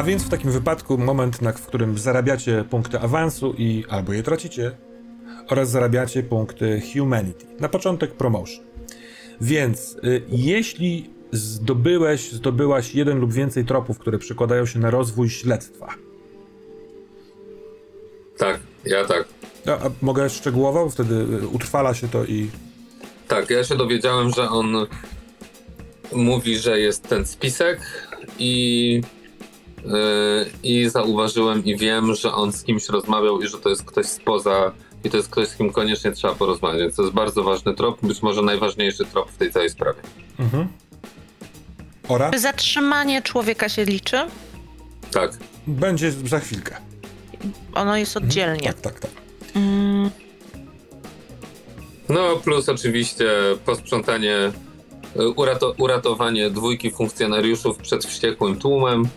A więc w takim wypadku moment, na, w którym zarabiacie punkty awansu i albo je tracicie, oraz zarabiacie punkty humanity. Na początek promotion. Więc y, jeśli zdobyłeś, zdobyłaś jeden lub więcej tropów, które przekładają się na rozwój śledztwa. Tak, ja tak. A, a mogę szczegółowo? Bo Wtedy y, utrwala się to i... Tak, ja się dowiedziałem, że on mówi, że jest ten spisek i, i zauważyłem i wiem, że on z kimś rozmawiał i że to jest ktoś spoza i to jest ktoś, z kim koniecznie trzeba porozmawiać. Więc to jest bardzo ważny trop, być może najważniejszy trop w tej całej sprawie. Ora? Czy zatrzymanie człowieka się liczy? Tak. Będzie za chwilkę. Ono jest oddzielnie. Tak, tak, tak. No plus oczywiście posprzątanie, y, urato, uratowanie dwójki funkcjonariuszów przed wściekłym tłumem,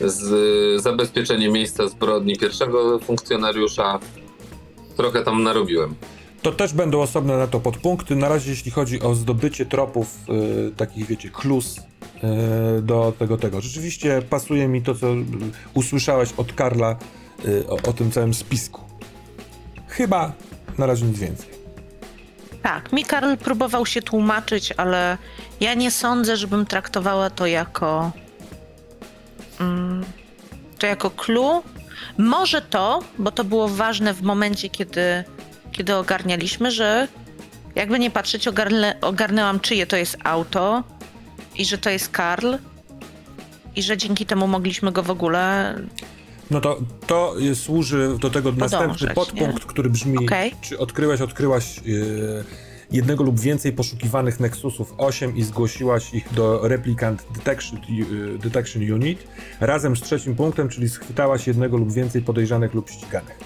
z, zabezpieczenie miejsca zbrodni pierwszego funkcjonariusza. Trochę tam narobiłem. To też będą osobne na to podpunkty. Na razie, jeśli chodzi o zdobycie tropów, y, takich wiecie, klus y, do tego, tego. Rzeczywiście pasuje mi to, co usłyszałeś od Karla y, o, o tym całym spisku. Chyba na razie nic więcej. Tak, mi Karl próbował się tłumaczyć, ale ja nie sądzę, żebym traktowała to jako. Mm, to jako clue. Może to, bo to było ważne w momencie, kiedy, kiedy ogarnialiśmy, że jakby nie patrzeć, ogarnę, ogarnęłam, czyje to jest auto i że to jest Karl. I że dzięki temu mogliśmy go w ogóle. No to to służy do tego następny podpunkt, który brzmi, Okej. czy odkryłeś, odkryłaś y, jednego lub więcej poszukiwanych Nexusów 8 i zgłosiłaś ich do Replicant Detection, y, Detection Unit razem z trzecim punktem, czyli schwytałaś jednego lub więcej podejrzanych lub ściganych.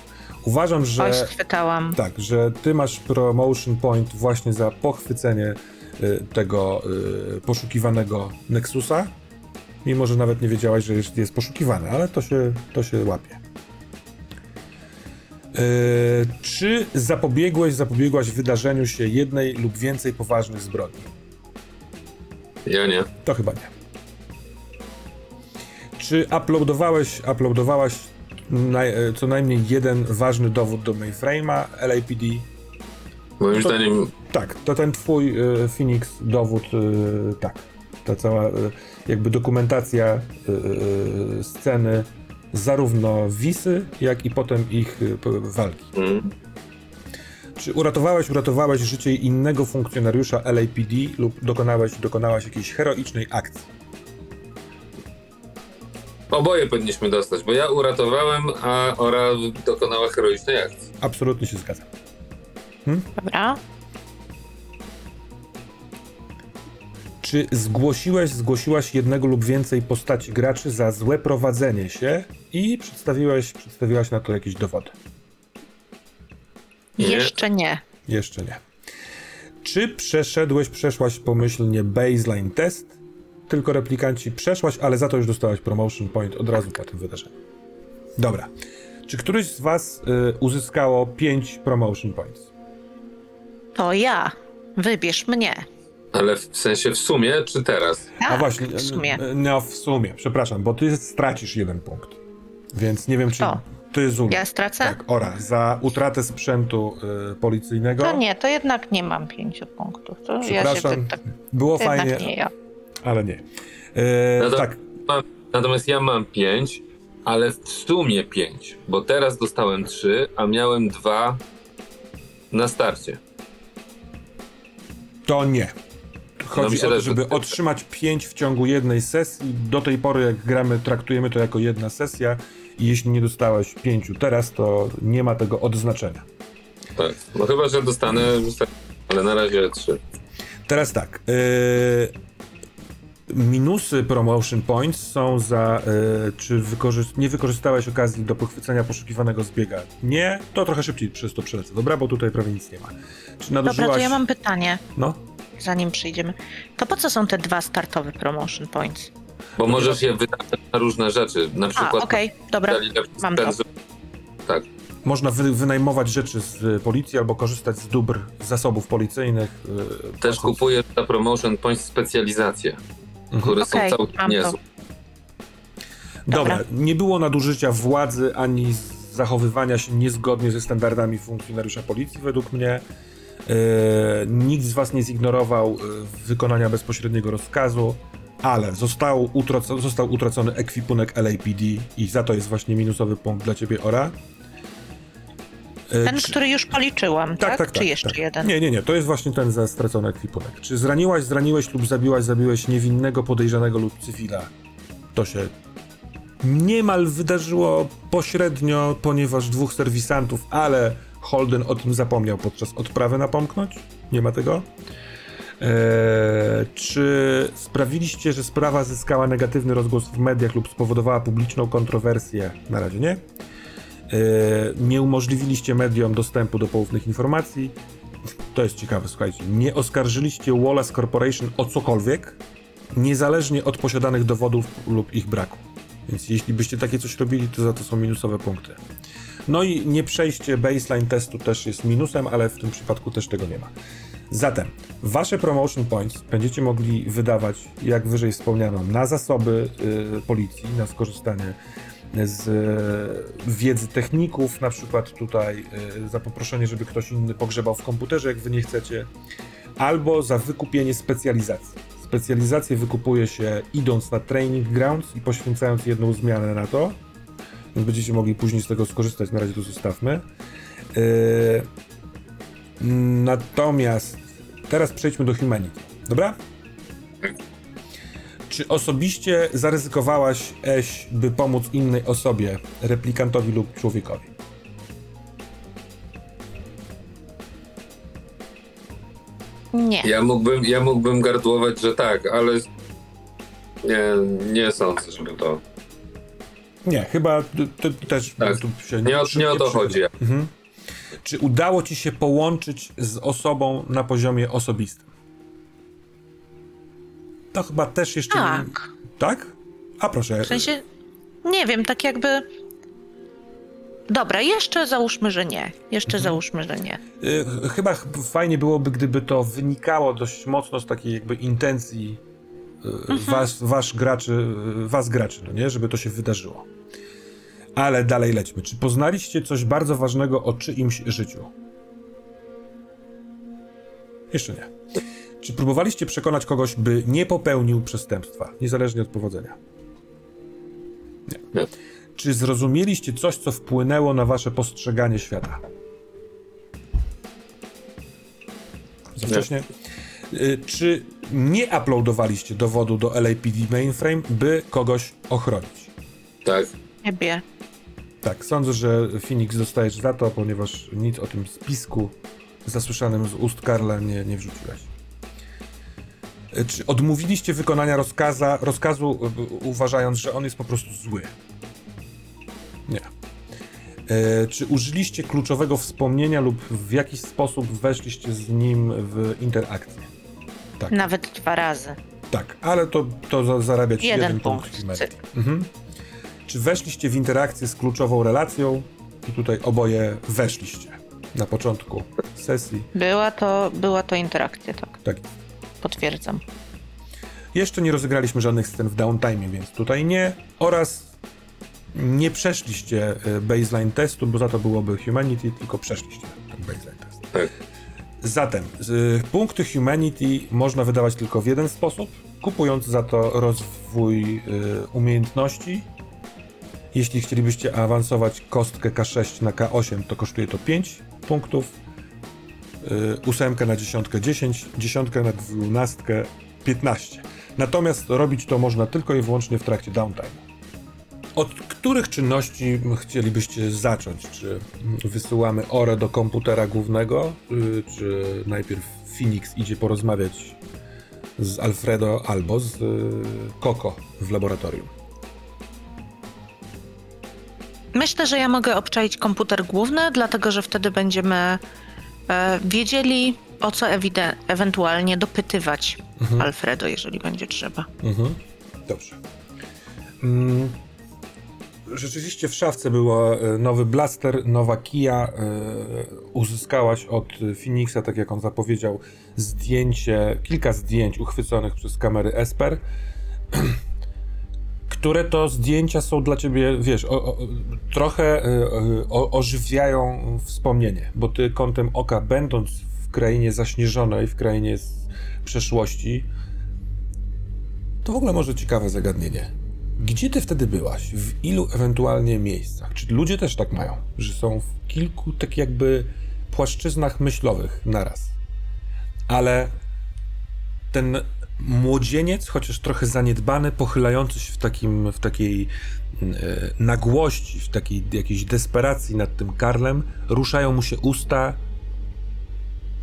Uważam, że... Oj, schwytałam. Tak, że ty masz promotion point właśnie za pochwycenie y, tego y, poszukiwanego Nexusa, mimo że nawet nie wiedziałaś, że jest, jest poszukiwany, ale to się, to się łapie. Y, czy zapobiegłeś, zapobiegłaś wydarzeniu się jednej lub więcej poważnych zbrodni? Ja nie. To chyba nie. Czy uploadowałeś, uploadowałaś naj, e, co najmniej jeden ważny dowód do mainframe'a LAPD? Moim To- zdaniem Tak, to ten twój y, Phoenix dowód, y, tak. Ta cała y, jakby dokumentacja sceny zarówno Wisy, jak i potem ich y, walki. mm, Czy uratowałeś, uratowałeś życie innego funkcjonariusza LAPD lub dokonałeś, dokonałaś jakiejś heroicznej akcji? oboje powinniśmy dostać, bo ja uratowałem, a Ora dokonała heroicznej akcji. Absolutnie się zgadzam. Dobra. Czy zgłosiłeś, zgłosiłaś jednego lub więcej postaci graczy za złe prowadzenie się i przedstawiłeś, przedstawiłaś na to jakieś dowody? Jeszcze nie. Jeszcze nie. Czy przeszedłeś, przeszłaś pomyślnie baseline test? Tylko replikanci przeszłaś, ale za to już dostałaś promotion point od razu po tym wydarzeniu. Dobra. Czy któryś z was y, uzyskało 5 promotion points? To ja. Wybierz mnie. Ale w sensie w sumie, czy teraz? Tak, A właśnie, w sumie. y, No w sumie, przepraszam, bo ty stracisz jeden punkt. Więc nie wiem, czy Kto? ty Zulu. Ja stracę? Tak, Ora, za utratę sprzętu y, policyjnego. To nie, to jednak nie mam pięciu punktów. To ja się Przepraszam, tak, było to jednak fajnie, nie ja. ale nie. E, No to- tak, Mam, natomiast ja mam 5, ale w sumie 5, bo teraz dostałem 3, a miałem 2 na starcie. to nie. Chodzi myślę, o to, że- żeby otrzymać 5 w ciągu jednej sesji. Do tej pory, jak gramy, traktujemy to jako jedna sesja. I jeśli nie dostałeś 5 teraz, to nie ma tego odznaczenia. Tak. No chyba, że dostanę, ale na razie 3. Teraz tak. Yy, minusy promotion points są za. Yy, czy wykorzyst- nie wykorzystałeś okazji do pochwycenia poszukiwanego zbiega? Nie, to trochę szybciej przez to przelecę. Dobra, bo tutaj prawie nic nie ma. Czy nadużyłaś. Dobra, to ja mam pytanie, No. Zanim przyjdziemy. To po co są te dwa startowe promotion points? Bo możesz je wydać na różne rzeczy. Na A, przykład okej, dobra, dali lepszy mam to. Tak. Można wy, wynajmować rzeczy z y, policji albo korzystać z dóbr zasobów policyjnych. y, Też płacąc- kupuję za promotion points specjalizacje, które Okej, są całkiem niezłe. Dobra, Dobra. nie było nadużycia władzy ani zachowywania się niezgodnie ze standardami funkcjonariusza policji, według mnie. E, nikt z was nie zignorował e, wykonania bezpośredniego rozkazu, ale został, został utracony ekwipunek LAPD i za to jest właśnie minusowy punkt dla ciebie, Ora. E, Ten, czy- który już policzyłam, tak? Czy jeszcze tak. jeden? Nie, nie, nie, to jest właśnie ten za stracony ekwipunek. Czy zraniłaś, zraniłeś lub zabiłaś, zabiłeś niewinnego, podejrzanego lub cywila? To się niemal wydarzyło pośrednio, ponieważ dwóch serwisantów, ale Holden o tym zapomniał podczas odprawy napomknąć? Nie ma tego? Eee, czy sprawiliście, że sprawa zyskała negatywny rozgłos w mediach lub spowodowała publiczną kontrowersję? Na razie nie. Eee, nie umożliwiliście mediom dostępu do poufnych informacji. To jest ciekawe, słuchajcie. Nie oskarżyliście Wallace Corporation o cokolwiek, niezależnie od posiadanych dowodów lub ich braku. Więc jeśli byście takie coś robili, to za to są minusowe punkty. No i nie przejście baseline testu też jest minusem, ale w tym przypadku też tego nie ma. Zatem wasze promotion points będziecie mogli wydawać, jak wyżej wspomniano, na zasoby y, policji, na skorzystanie z y, wiedzy techników, na przykład tutaj y, za poproszenie, żeby ktoś inny pogrzebał w komputerze, jak wy nie chcecie, albo za wykupienie specjalizacji. Specjalizację wykupuje się idąc na training grounds i poświęcając jedną zmianę na to, więc będziecie mogli później z tego skorzystać, na razie to zostawmy. Yy, natomiast teraz przejdźmy do Humanity, dobra? Czy osobiście zaryzykowałaś, Eś, by pomóc innej osobie, replikantowi lub człowiekowi? Nie. Ja mógłbym, ja mógłbym gardłować, że tak, ale nie, nie sądzę, żeby to. Nie, chyba t- t- też Tak. tu się Nie nie o to chodzi. Mhm. Czy udało ci się połączyć z osobą na poziomie osobistym? To chyba też jeszcze. nie- Tak. Tak? A proszę. W sensie, nie wiem, tak jakby... Dobra, jeszcze załóżmy, że nie. Jeszcze Mhm. załóżmy, że nie. Y, chyba ch- fajnie byłoby, gdyby to wynikało dość mocno z takiej jakby intencji y, Mhm. was, wasz graczy, y, was graczy, no nie? Żeby to się wydarzyło. Ale dalej lećmy. Czy poznaliście coś bardzo ważnego o czyimś życiu? Jeszcze nie. Czy próbowaliście przekonać kogoś, by nie popełnił przestępstwa, niezależnie od powodzenia? Nie. Nie. Czy zrozumieliście coś, co wpłynęło na wasze postrzeganie świata? Za Nie. wcześnie? Y, Czy nie uploadowaliście dowodu do LAPD mainframe, by kogoś ochronić? Tak. Ciebie. Tak, sądzę, że Phoenix dostajesz za to, ponieważ nic o tym spisku zasłyszanym z ust Karla nie, nie wrzuciłeś. Y, Czy odmówiliście wykonania rozkaza, rozkazu, y, uważając, że on jest po prostu zły? Nie. E, czy użyliście kluczowego wspomnienia lub w jakiś sposób weszliście z nim w interakcję? Tak, Nawet dwa razy. tak, ale to, to za- zarabia ci jeden, Jeden punkt punkt. Mhm. Czy weszliście w interakcję z kluczową relacją? I tutaj oboje weszliście na początku sesji. Była to, była to interakcja, tak. Tak. Potwierdzam. Jeszcze nie rozegraliśmy żadnych scen w downtime, więc tutaj nie. Oraz nie przeszliście e, baseline testu, bo za to byłoby humanity, tylko przeszliście ten baseline test. Tak. Zatem z, punkty humanity można wydawać tylko w jeden sposób, kupując za to rozwój y, umiejętności. Jeśli chcielibyście awansować kostkę K6 na K8, to kosztuje to 5 punktów. Y, ósemkę na dziesiątkę 10, dziesiątkę na dwunastkę 15. Natomiast robić to można tylko i wyłącznie w trakcie downtime. Od których czynności chcielibyście zacząć? Czy wysyłamy Orę do komputera głównego, y, czy najpierw Phoenix idzie porozmawiać z Alfredo albo z y, Coco w laboratorium? Myślę, że ja mogę obczaić komputer główny, dlatego że wtedy będziemy e, wiedzieli, o co ewide- ewentualnie dopytywać Alfredo, jeżeli będzie trzeba. Mhm. Dobrze. Mm. Rzeczywiście w szafce było e, nowy blaster, nowa kija. e, Uzyskałaś od Phoenixa, tak jak on zapowiedział, zdjęcie, kilka zdjęć uchwyconych przez kamery Esper. które to zdjęcia są dla ciebie, wiesz, o, o, trochę y, o, ożywiają wspomnienie, bo ty kątem oka, będąc w krainie zaśnieżonej, w krainie z przeszłości, to w ogóle może ciekawe zagadnienie. Gdzie ty wtedy byłaś? W ilu ewentualnie miejscach? Czy ludzie też tak mają, że są w kilku tak jakby płaszczyznach myślowych naraz? Ale ten młodzieniec, chociaż trochę zaniedbany, pochylający się w, takim, w takiej e, nagłości, w takiej jakiejś desperacji nad tym Karlem, ruszają mu się usta.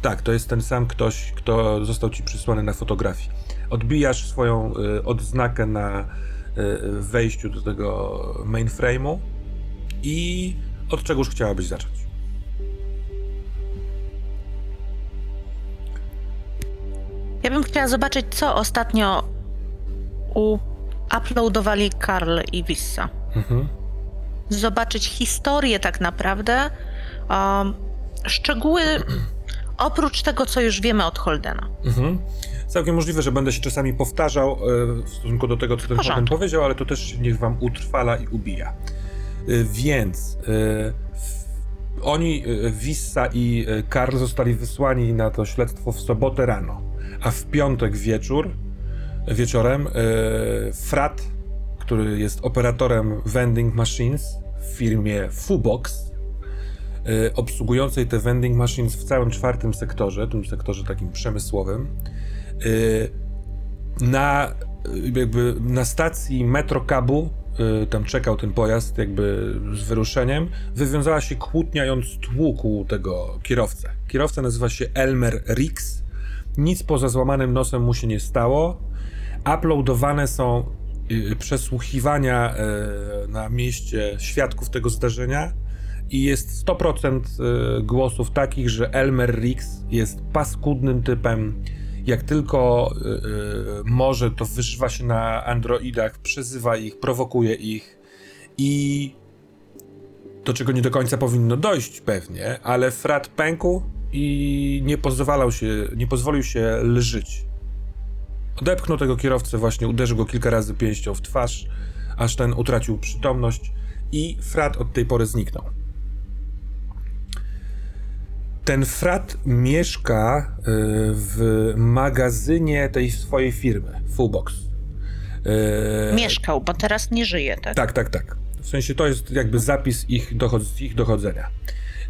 Tak, to jest ten sam ktoś, kto został ci przysłany na fotografii. Odbijasz swoją e, odznakę na e, wejściu do tego mainframe'u i od czegoż chciałabyś zacząć? Ja bym chciała zobaczyć, co ostatnio uploadowali Karl i Wissa. Mhm. Zobaczyć historię tak naprawdę, um, szczegóły oprócz tego, co już wiemy od Holdena. Mhm. Całkiem możliwe, że będę się czasami powtarzał e, w stosunku do tego, co ten Holden powiedział, ale to też niech wam utrwala i ubija. E, więc e, oni, Wissa i Karl zostali wysłani na to śledztwo w sobotę rano a w piątek wieczór, wieczorem e, Frat, który jest operatorem vending machines w firmie Fubox, e, obsługującej te vending machines w całym czwartym sektorze, tym sektorze takim przemysłowym, e, na, jakby na stacji Metro Kabu, tam czekał ten pojazd jakby z wyruszeniem, wywiązała się kłótnia tłukł tego kierowcę. Kierowca nazywa się Elmer Rix nic poza złamanym nosem mu się nie stało. Uploadowane są y, przesłuchiwania y, na mieście świadków tego zdarzenia i jest 100% y, głosów takich, że Elmer Riggs jest paskudnym typem. Jak tylko może, to wyżywa się na androidach, przezywa ich, prowokuje ich i do czego nie do końca powinno dojść pewnie, ale frat pękł i nie pozwalał się, nie pozwolił się lżyć. Odepchnął tego kierowcę właśnie, uderzył go kilka razy pięścią w twarz, aż ten utracił przytomność i frat od tej pory zniknął. Ten frat mieszka y, w magazynie tej swojej firmy, Fullbox. Y, Mieszkał, bo teraz nie żyje, tak? Tak, tak, tak. W sensie to jest jakby zapis ich, dochod ich dochodzenia.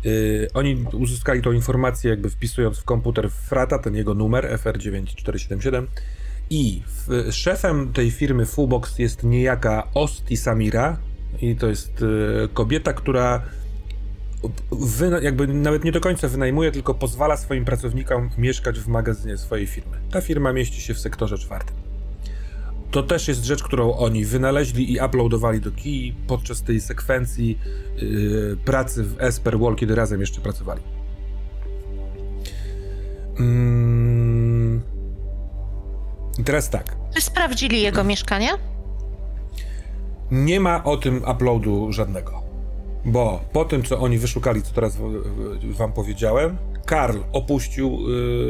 Yy, oni uzyskali tą informację, jakby wpisując w komputer Frata, ten jego numer FR9477. I w, szefem tej firmy Fullbox jest niejaka Osti Samira. I to jest yy, kobieta, która jakby nawet nie do końca wynajmuje, tylko pozwala swoim pracownikom mieszkać w magazynie swojej firmy. Ta firma mieści się w sektorze czwartym. To też jest rzecz, którą oni wynaleźli i uploadowali do Key podczas tej sekwencji yy, pracy w Esper Wall, kiedy razem jeszcze pracowali. Mm. Teraz tak. Czy sprawdzili jego mieszkanie? Nie ma o tym uploadu żadnego. Bo po tym, co oni wyszukali, co teraz wam powiedziałem, Karl opuścił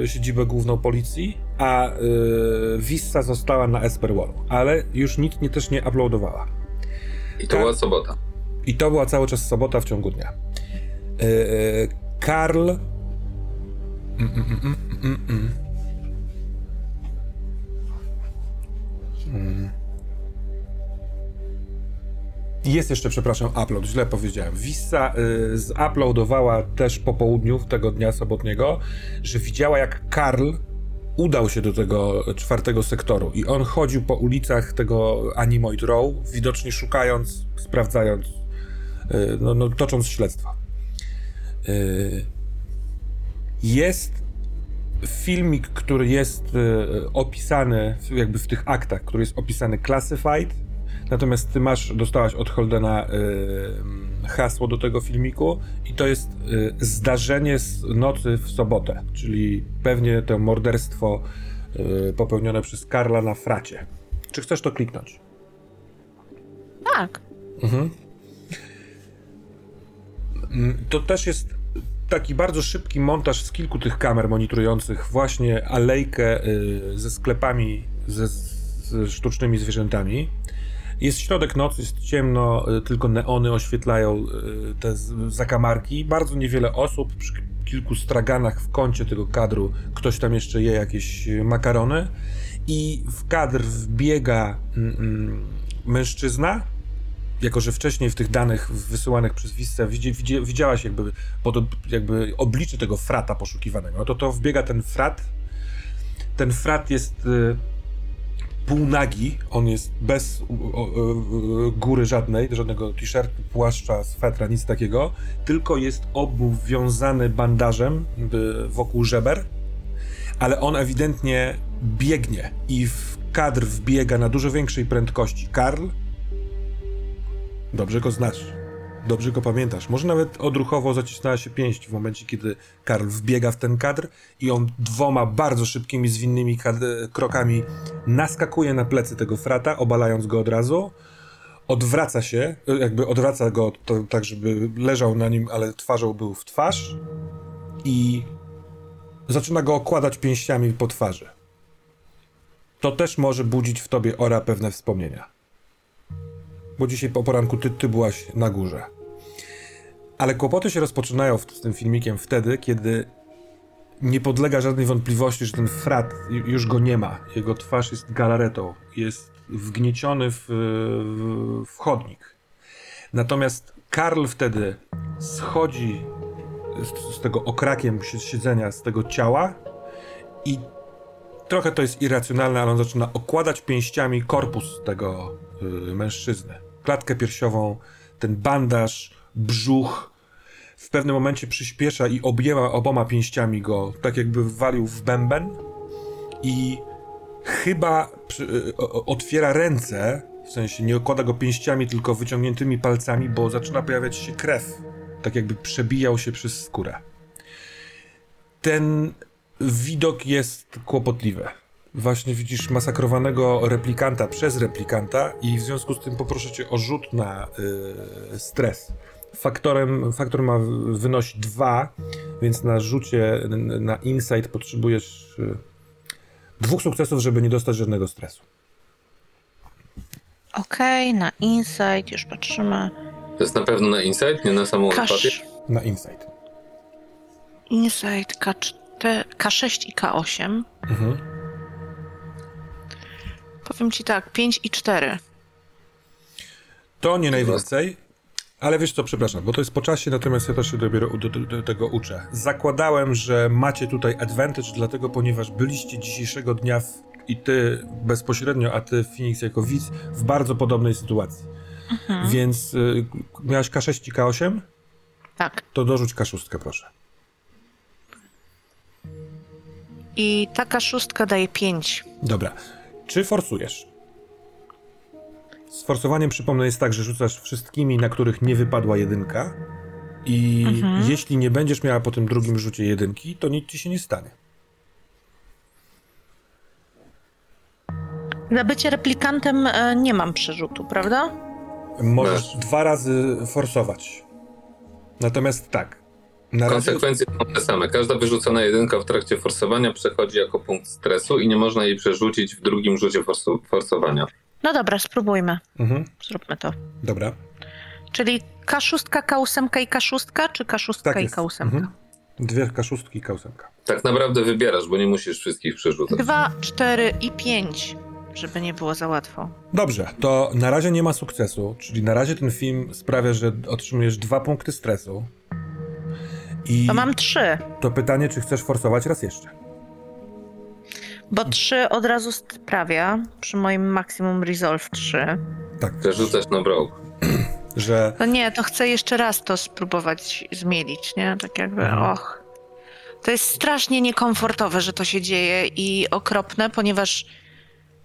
y, siedzibę główną policji, a y, Vista została na Esperwallu, ale już nic nie, też nie uploadowała. I to Ka była sobota. I to była cały czas sobota w ciągu dnia. Karl... Mm, mm, mm, mm jest jeszcze, przepraszam, upload, źle powiedziałem. Vista y, zuploadowała też po południu tego dnia sobotniego, że widziała jak Karl udał się do tego czwartego sektoru i on chodził po ulicach tego Animoid Row, widocznie szukając, sprawdzając, y, no, no tocząc śledztwa. Y, jest filmik, który jest y, opisany jakby w tych aktach, który jest opisany classified, Natomiast ty masz, dostałaś od Holdena hasło do tego filmiku i to jest y, zdarzenie z nocy w sobotę, czyli pewnie to morderstwo y, popełnione przez Karla na fracie. Czy chcesz to kliknąć? Tak. Mhm. Mm, to też jest taki bardzo szybki montaż z kilku tych kamer monitorujących właśnie alejkę y, ze sklepami ze, z sztucznymi zwierzętami. Jest środek nocy, jest ciemno, y, tylko neony oświetlają y, te zakamarki. Bardzo niewiele osób, przy kilku straganach w kącie tego kadru ktoś tam jeszcze je jakieś y, makarony i w kadr wbiega mm, mm, mężczyzna, jako że wcześniej w tych danych wysyłanych przez widzi, widziałaś jakby, jakby oblicze tego frata poszukiwanego, no to to wbiega ten frat. Ten frat jest półnagi, on jest bez o, o, góry żadnej, żadnego t-shirtu, płaszcza, swetra, nic takiego, tylko jest obwiązany bandażem wokół żeber, ale on ewidentnie biegnie i w kadr wbiega na dużo większej prędkości. Karl, dobrze go znasz, dobrze go pamiętasz. Może nawet odruchowo zacisnęła się pięść w momencie, kiedy Karl wbiega w ten kadr i on dwoma bardzo szybkimi, zwinnymi krokami naskakuje na plecy tego frata, obalając go od razu. Odwraca się, jakby odwraca go to, tak, żeby leżał na nim, ale twarzą był w twarz i zaczyna go okładać pięściami po twarzy. To też może budzić w tobie ora pewne wspomnienia. Bo dzisiaj po poranku ty, ty byłaś na górze. Ale kłopoty się rozpoczynają w, z tym filmikiem wtedy, kiedy nie podlega żadnej wątpliwości, że ten frat ju- już go nie ma. Jego twarz jest galaretą, jest wgnieciony w, w, w chodnik. Natomiast Karl wtedy schodzi z, z tego okrakiem si- siedzenia, z tego ciała i trochę to jest irracjonalne, ale on zaczyna okładać pięściami korpus tego y, mężczyzny. Klatkę piersiową, ten bandaż, brzuch. W pewnym momencie przyspiesza i objęła oboma pięściami go, tak jakby walił w bęben i chyba przy, y, otwiera ręce, w sensie nie okłada go pięściami, tylko wyciągniętymi palcami, bo zaczyna pojawiać się krew, tak jakby przebijał się przez skórę. Ten widok jest kłopotliwy. Właśnie widzisz masakrowanego replikanta przez replikanta i w związku z tym poproszę cię o rzut na y, stres. Faktorem, faktor ma wynosić 2, więc na rzucie na insight potrzebujesz y, dwóch sukcesów, żeby nie dostać żadnego stresu. Okej, na insight, już patrzymy. To jest na pewno na insight, nie na samą empatię. Na insight. insight K4, K6 i K8. Mhm. Powiem ci tak, 5 i 4. To nie najwięcej, ale wiesz co, przepraszam, bo to jest po czasie, natomiast ja też się dopiero do, do, do tego uczę. Zakładałem, że macie tutaj advantage, dlatego ponieważ byliście dzisiejszego dnia w, i ty bezpośrednio, a ty Phoenix jako widz w bardzo podobnej sytuacji. Więc y, miałeś K6 i K8? Tak. To dorzuć K6, proszę. I taka szóstka daje 5. Dobra. Czy forsujesz? Z forsowaniem przypomnę jest tak, że rzucasz wszystkimi, na których nie wypadła jedynka. I jeśli nie będziesz miała po tym drugim rzucie jedynki, to nic ci się nie stanie. Za bycie replikantem e, nie mam przerzutu, prawda? Możesz dwa razy forsować. Natomiast tak. Na razie. Konsekwencje są te same. Każda wyrzucona jedynka w trakcie forsowania przechodzi jako punkt stresu i nie można jej przerzucić w drugim rzucie forsu- forsowania. No dobra, spróbujmy. Mhm. Zróbmy to. Dobra. Czyli K6, K8 i K6, czy K6 Tak i jest. K8? Mhm. Dwie K6 i K8. Tak naprawdę wybierasz, bo nie musisz wszystkich przerzucać. 2, 4 i 5, żeby nie było za łatwo. Dobrze, to na razie nie ma sukcesu, czyli na razie ten film sprawia, że otrzymujesz dwa punkty stresu. I To mam 3, to pytanie, czy chcesz forsować raz jeszcze? Bo 3 od razu sprawia przy moim maksimum resolve 3. Tak, Przerzucasz na broke. że No nie, to chcę jeszcze raz to spróbować zmienić, nie? Tak jakby, Mhm. och. To jest strasznie niekomfortowe, że to się dzieje i okropne, ponieważ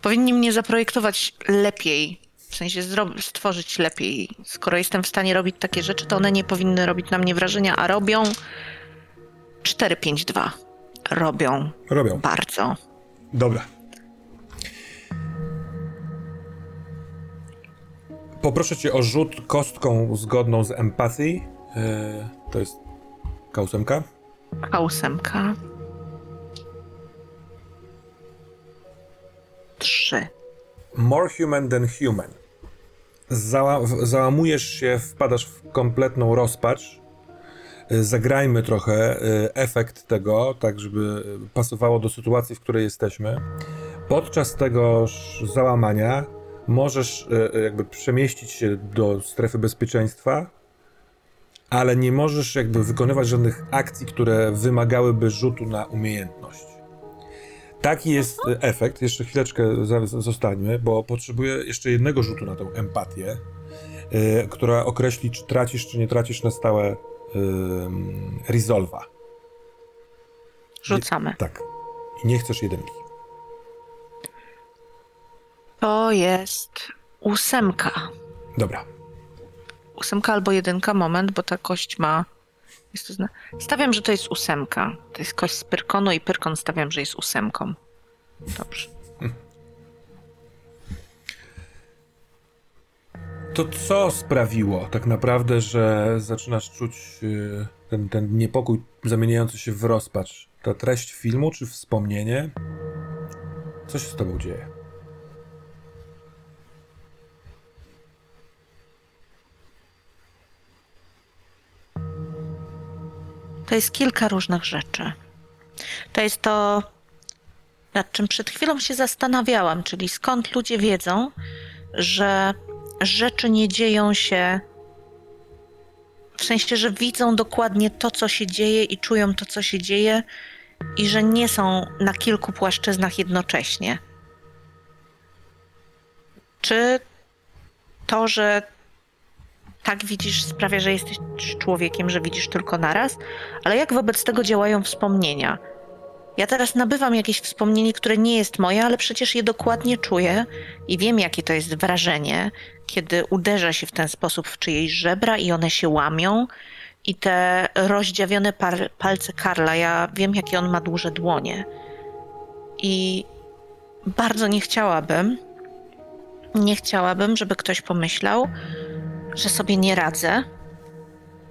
powinni mnie zaprojektować lepiej. W sensie stworzyć lepiej. Skoro jestem w stanie robić takie rzeczy, to one nie powinny robić na mnie wrażenia, a robią 4-5-2. Robią robią. bardzo. Dobra. Poproszę cię o rzut kostką zgodną z empathy. Yy, to jest K8. K8. Trzy. More human than human. zała załamujesz się, wpadasz w kompletną rozpacz. Y, Zagrajmy trochę y, efekt tego, tak żeby pasowało do sytuacji, w której jesteśmy. Podczas tego załamania możesz y, jakby przemieścić się do strefy bezpieczeństwa, ale nie możesz jakby wykonywać żadnych akcji, które wymagałyby rzutu na umiejętność. Taki jest e, efekt. Jeszcze chwileczkę zostańmy, bo potrzebuję jeszcze jednego rzutu na tą empatię, e, która określi, czy tracisz, czy nie tracisz na stałe resolva. Rzucamy. Tak. I nie chcesz jedynki. To jest ósemka. Dobra. Ósemka albo jedynka, moment, bo ta kość ma. Jest to zna... Stawiam, że to jest ósemka. To jest kość z Pyrkonu i Pyrkon stawiam, że jest ósemką. Dobrze. To co sprawiło tak naprawdę, że zaczynasz czuć yy, ten, ten niepokój zamieniający się w rozpacz? Ta treść filmu, czy wspomnienie? Co się z tobą dzieje? To jest kilka różnych rzeczy. To jest to, nad czym przed chwilą się zastanawiałam, czyli skąd ludzie wiedzą, że rzeczy nie dzieją się. W sensie, że widzą dokładnie to, co się dzieje i czują to, co się dzieje, i że nie są na kilku płaszczyznach jednocześnie. Czy to, że tak widzisz, sprawia, że jesteś człowiekiem, że widzisz tylko naraz, ale jak wobec tego działają wspomnienia? Ja teraz nabywam jakieś wspomnienie, które nie jest moje, ale przecież je dokładnie czuję i wiem, jakie to jest wrażenie, kiedy uderza się w ten sposób w czyjeś żebra i one się łamią. I te rozdziawione par- palce Karla, ja wiem, jakie on ma duże dłonie. I bardzo nie chciałabym, nie chciałabym, żeby ktoś pomyślał, że sobie nie radzę,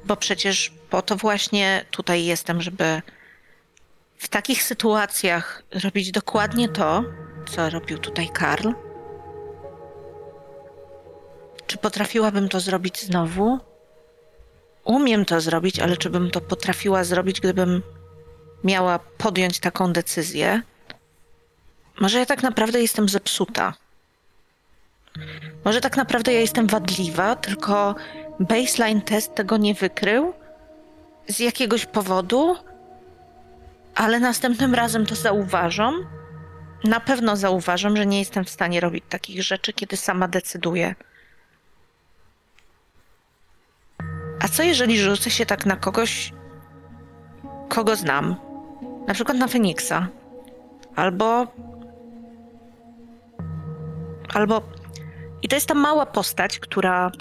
bo przecież po to właśnie tutaj jestem, żeby w takich sytuacjach robić dokładnie to, co robił tutaj Karl. Czy potrafiłabym to zrobić znowu? Umiem to zrobić, ale czy bym to potrafiła zrobić, gdybym miała podjąć taką decyzję? Może ja tak naprawdę jestem zepsuta. Może tak naprawdę ja jestem wadliwa, tylko baseline test tego nie wykrył z jakiegoś powodu, ale następnym razem to zauważam. Na pewno zauważam, że nie jestem w stanie robić takich rzeczy, kiedy sama decyduję. A co jeżeli rzucę się tak na kogoś, kogo znam? Na przykład na Feniksa. Albo. Albo i to jest ta mała postać, która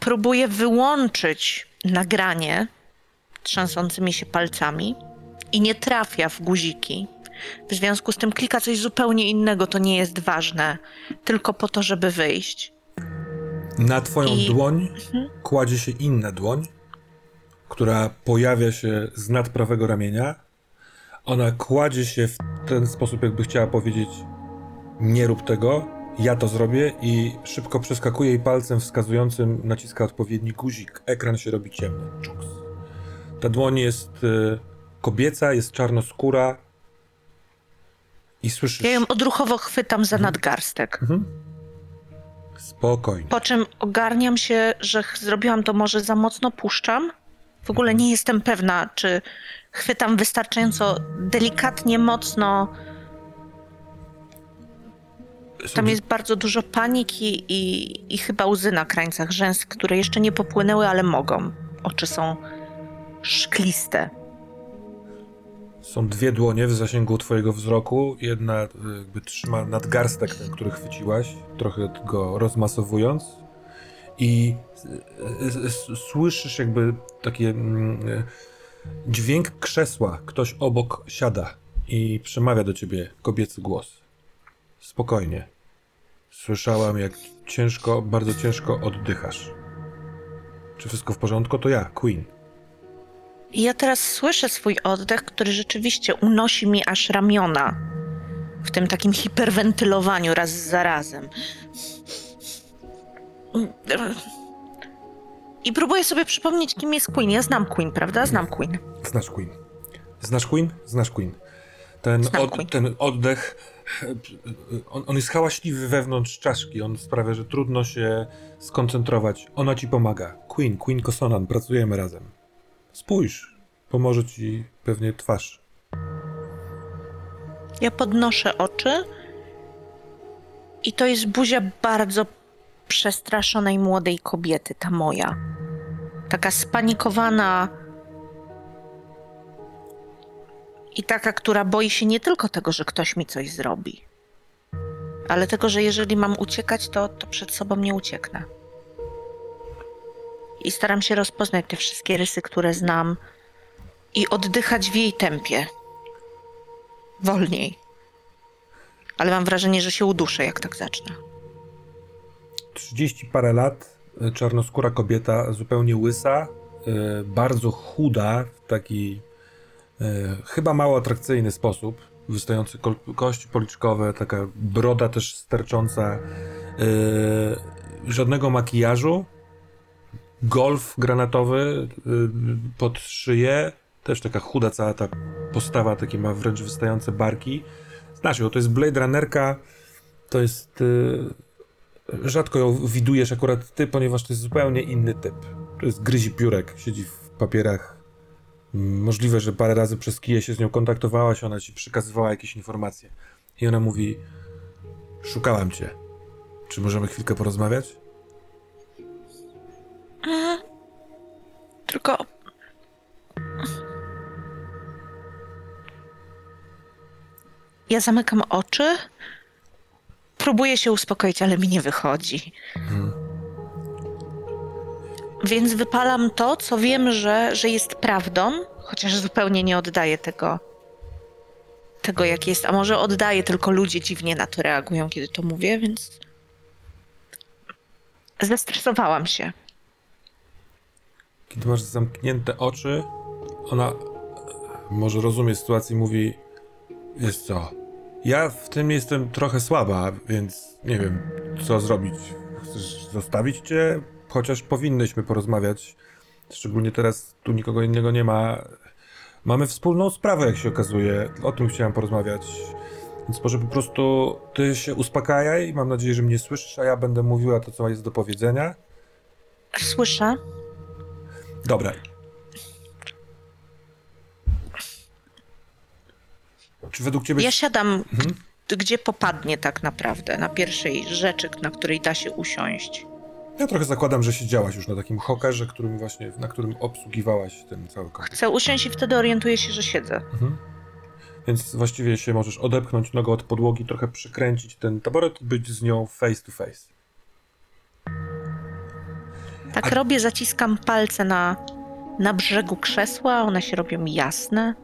próbuje wyłączyć nagranie trzęsącymi się palcami i nie trafia w guziki. W związku z tym klika coś zupełnie innego, to nie jest ważne, tylko po to, żeby wyjść. Na twoją I- dłoń kładzie się inna dłoń, która pojawia się z nad prawego ramienia. Ona kładzie się w ten sposób, jakby chciała powiedzieć: Nie rób tego, ja to zrobię, i szybko przeskakuje jej palcem wskazującym, naciska odpowiedni guzik. Ekran się robi ciemny. Czuks. Ta dłoń jest y, kobieca, jest czarnoskóra. I słyszysz. Ja ją odruchowo chwytam za nadgarstek. Spokojnie. Po czym ogarniam się, że zrobiłam to może za mocno, puszczam. W ogóle nie jestem pewna, czy chwytam wystarczająco delikatnie, mocno. Tam jest bardzo dużo paniki i, i chyba łzy na krańcach rzęs, które jeszcze nie popłynęły, ale mogą. Oczy są szkliste. Są dwie dłonie w zasięgu twojego wzroku. Jedna y, jakby trzyma nadgarstek ten, który chwyciłaś, trochę go rozmasowując. I y, y, słyszysz jakby taki mm, dźwięk krzesła. Ktoś obok siada i przemawia do ciebie kobiecy głos. Spokojnie. Słyszałam, jak ciężko, bardzo ciężko oddychasz. Czy wszystko w porządku? To ja, Queen. Ja teraz słyszę swój oddech, który rzeczywiście unosi mi aż ramiona w tym takim hiperwentylowaniu raz za razem. I próbuję sobie przypomnieć, kim jest Queen. Ja znam Queen, prawda? Znam Queen. Znasz Queen. Znasz Queen? Znasz Queen. Ten, od, Queen. ten oddech, on, on jest hałaśliwy wewnątrz czaszki, on sprawia, że trudno się skoncentrować. Ona ci pomaga. Queen, Queen Kosonan, pracujemy razem. Spójrz, pomoże ci pewnie twarz. Ja podnoszę oczy i to jest buzia bardzo przestraszonej młodej kobiety, ta moja. Taka spanikowana i taka, która boi się nie tylko tego, że ktoś mi coś zrobi, ale tego, że jeżeli mam uciekać, to, to przed sobą nie ucieknę. I staram się rozpoznać te wszystkie rysy, które znam i oddychać w jej tempie. Wolniej. Ale mam wrażenie, że się uduszę, jak tak zacznę. 30 parę lat, y, czarnoskóra kobieta, zupełnie łysa, y, bardzo chuda, w taki y, chyba mało atrakcyjny sposób, wystające kol- kości policzkowe, taka broda też stercząca, żadnego makijażu, golf granatowy y, pod szyję, też taka chuda cała ta postawa, takie ma wręcz wystające barki. Znasz ją, to jest Blade Runnerka, to jest... Y, rzadko ją widujesz akurat ty, ponieważ to jest zupełnie inny typ. To jest gryzi piórek, siedzi w papierach. Możliwe, że parę razy przez kije się z nią kontaktowałaś, ona ci przekazywała jakieś informacje. I ona mówi: Szukałam cię. Czy możemy chwilkę porozmawiać? Tylko. Ja zamykam oczy. Próbuję się uspokoić, ale mi nie wychodzi. Więc wypalam to, co wiem, że, że jest prawdą, chociaż zupełnie nie oddaję tego, tego, jak jest. A może oddaję, tylko ludzie dziwnie na to reagują, kiedy to mówię, więc. Zestresowałam się. Kiedy masz zamknięte oczy, ona może rozumie sytuację i mówi: Wiesz co, ja w tym jestem trochę słaba, więc nie wiem, co zrobić. Chcesz zostawić cię? Chociaż powinnyśmy porozmawiać. Szczególnie teraz tu nikogo innego nie ma. Mamy wspólną sprawę, jak się okazuje. O tym chciałem porozmawiać. Więc może po prostu ty się uspokajaj. Mam nadzieję, że mnie słyszysz, a ja będę mówiła to, co jest do powiedzenia. Słyszę. Dobra. Czy według ciebie... Ja siadam, g- gdzie popadnie tak naprawdę, na pierwszej rzeczy, na której da się usiąść. Ja trochę zakładam, że siedziałaś już na takim hokerze, którym właśnie, na którym obsługiwałaś ten cały komputer. Chcę usiąść i wtedy orientuję się, że siedzę. Więc właściwie się możesz odepchnąć nogą od podłogi, trochę przykręcić ten taboret i być z nią face to face. Tak A- robię, zaciskam palce na, na brzegu krzesła, one się robią jasne.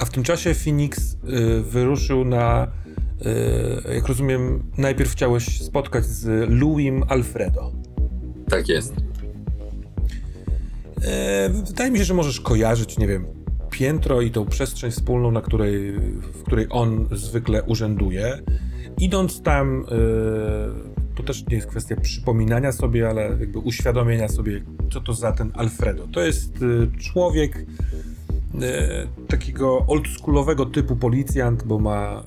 A w tym czasie Phoenix y, wyruszył na, y, jak rozumiem, najpierw chciałeś spotkać z Louim Alfredo. Tak jest. E, wydaje mi się, że możesz kojarzyć, nie wiem, piętro i tą przestrzeń wspólną, na której, w której on zwykle urzęduje. Idąc tam, e, to też nie jest kwestia przypominania sobie, ale jakby uświadomienia sobie, co to za ten Alfredo. To jest e, człowiek e, takiego oldschoolowego typu policjant, bo ma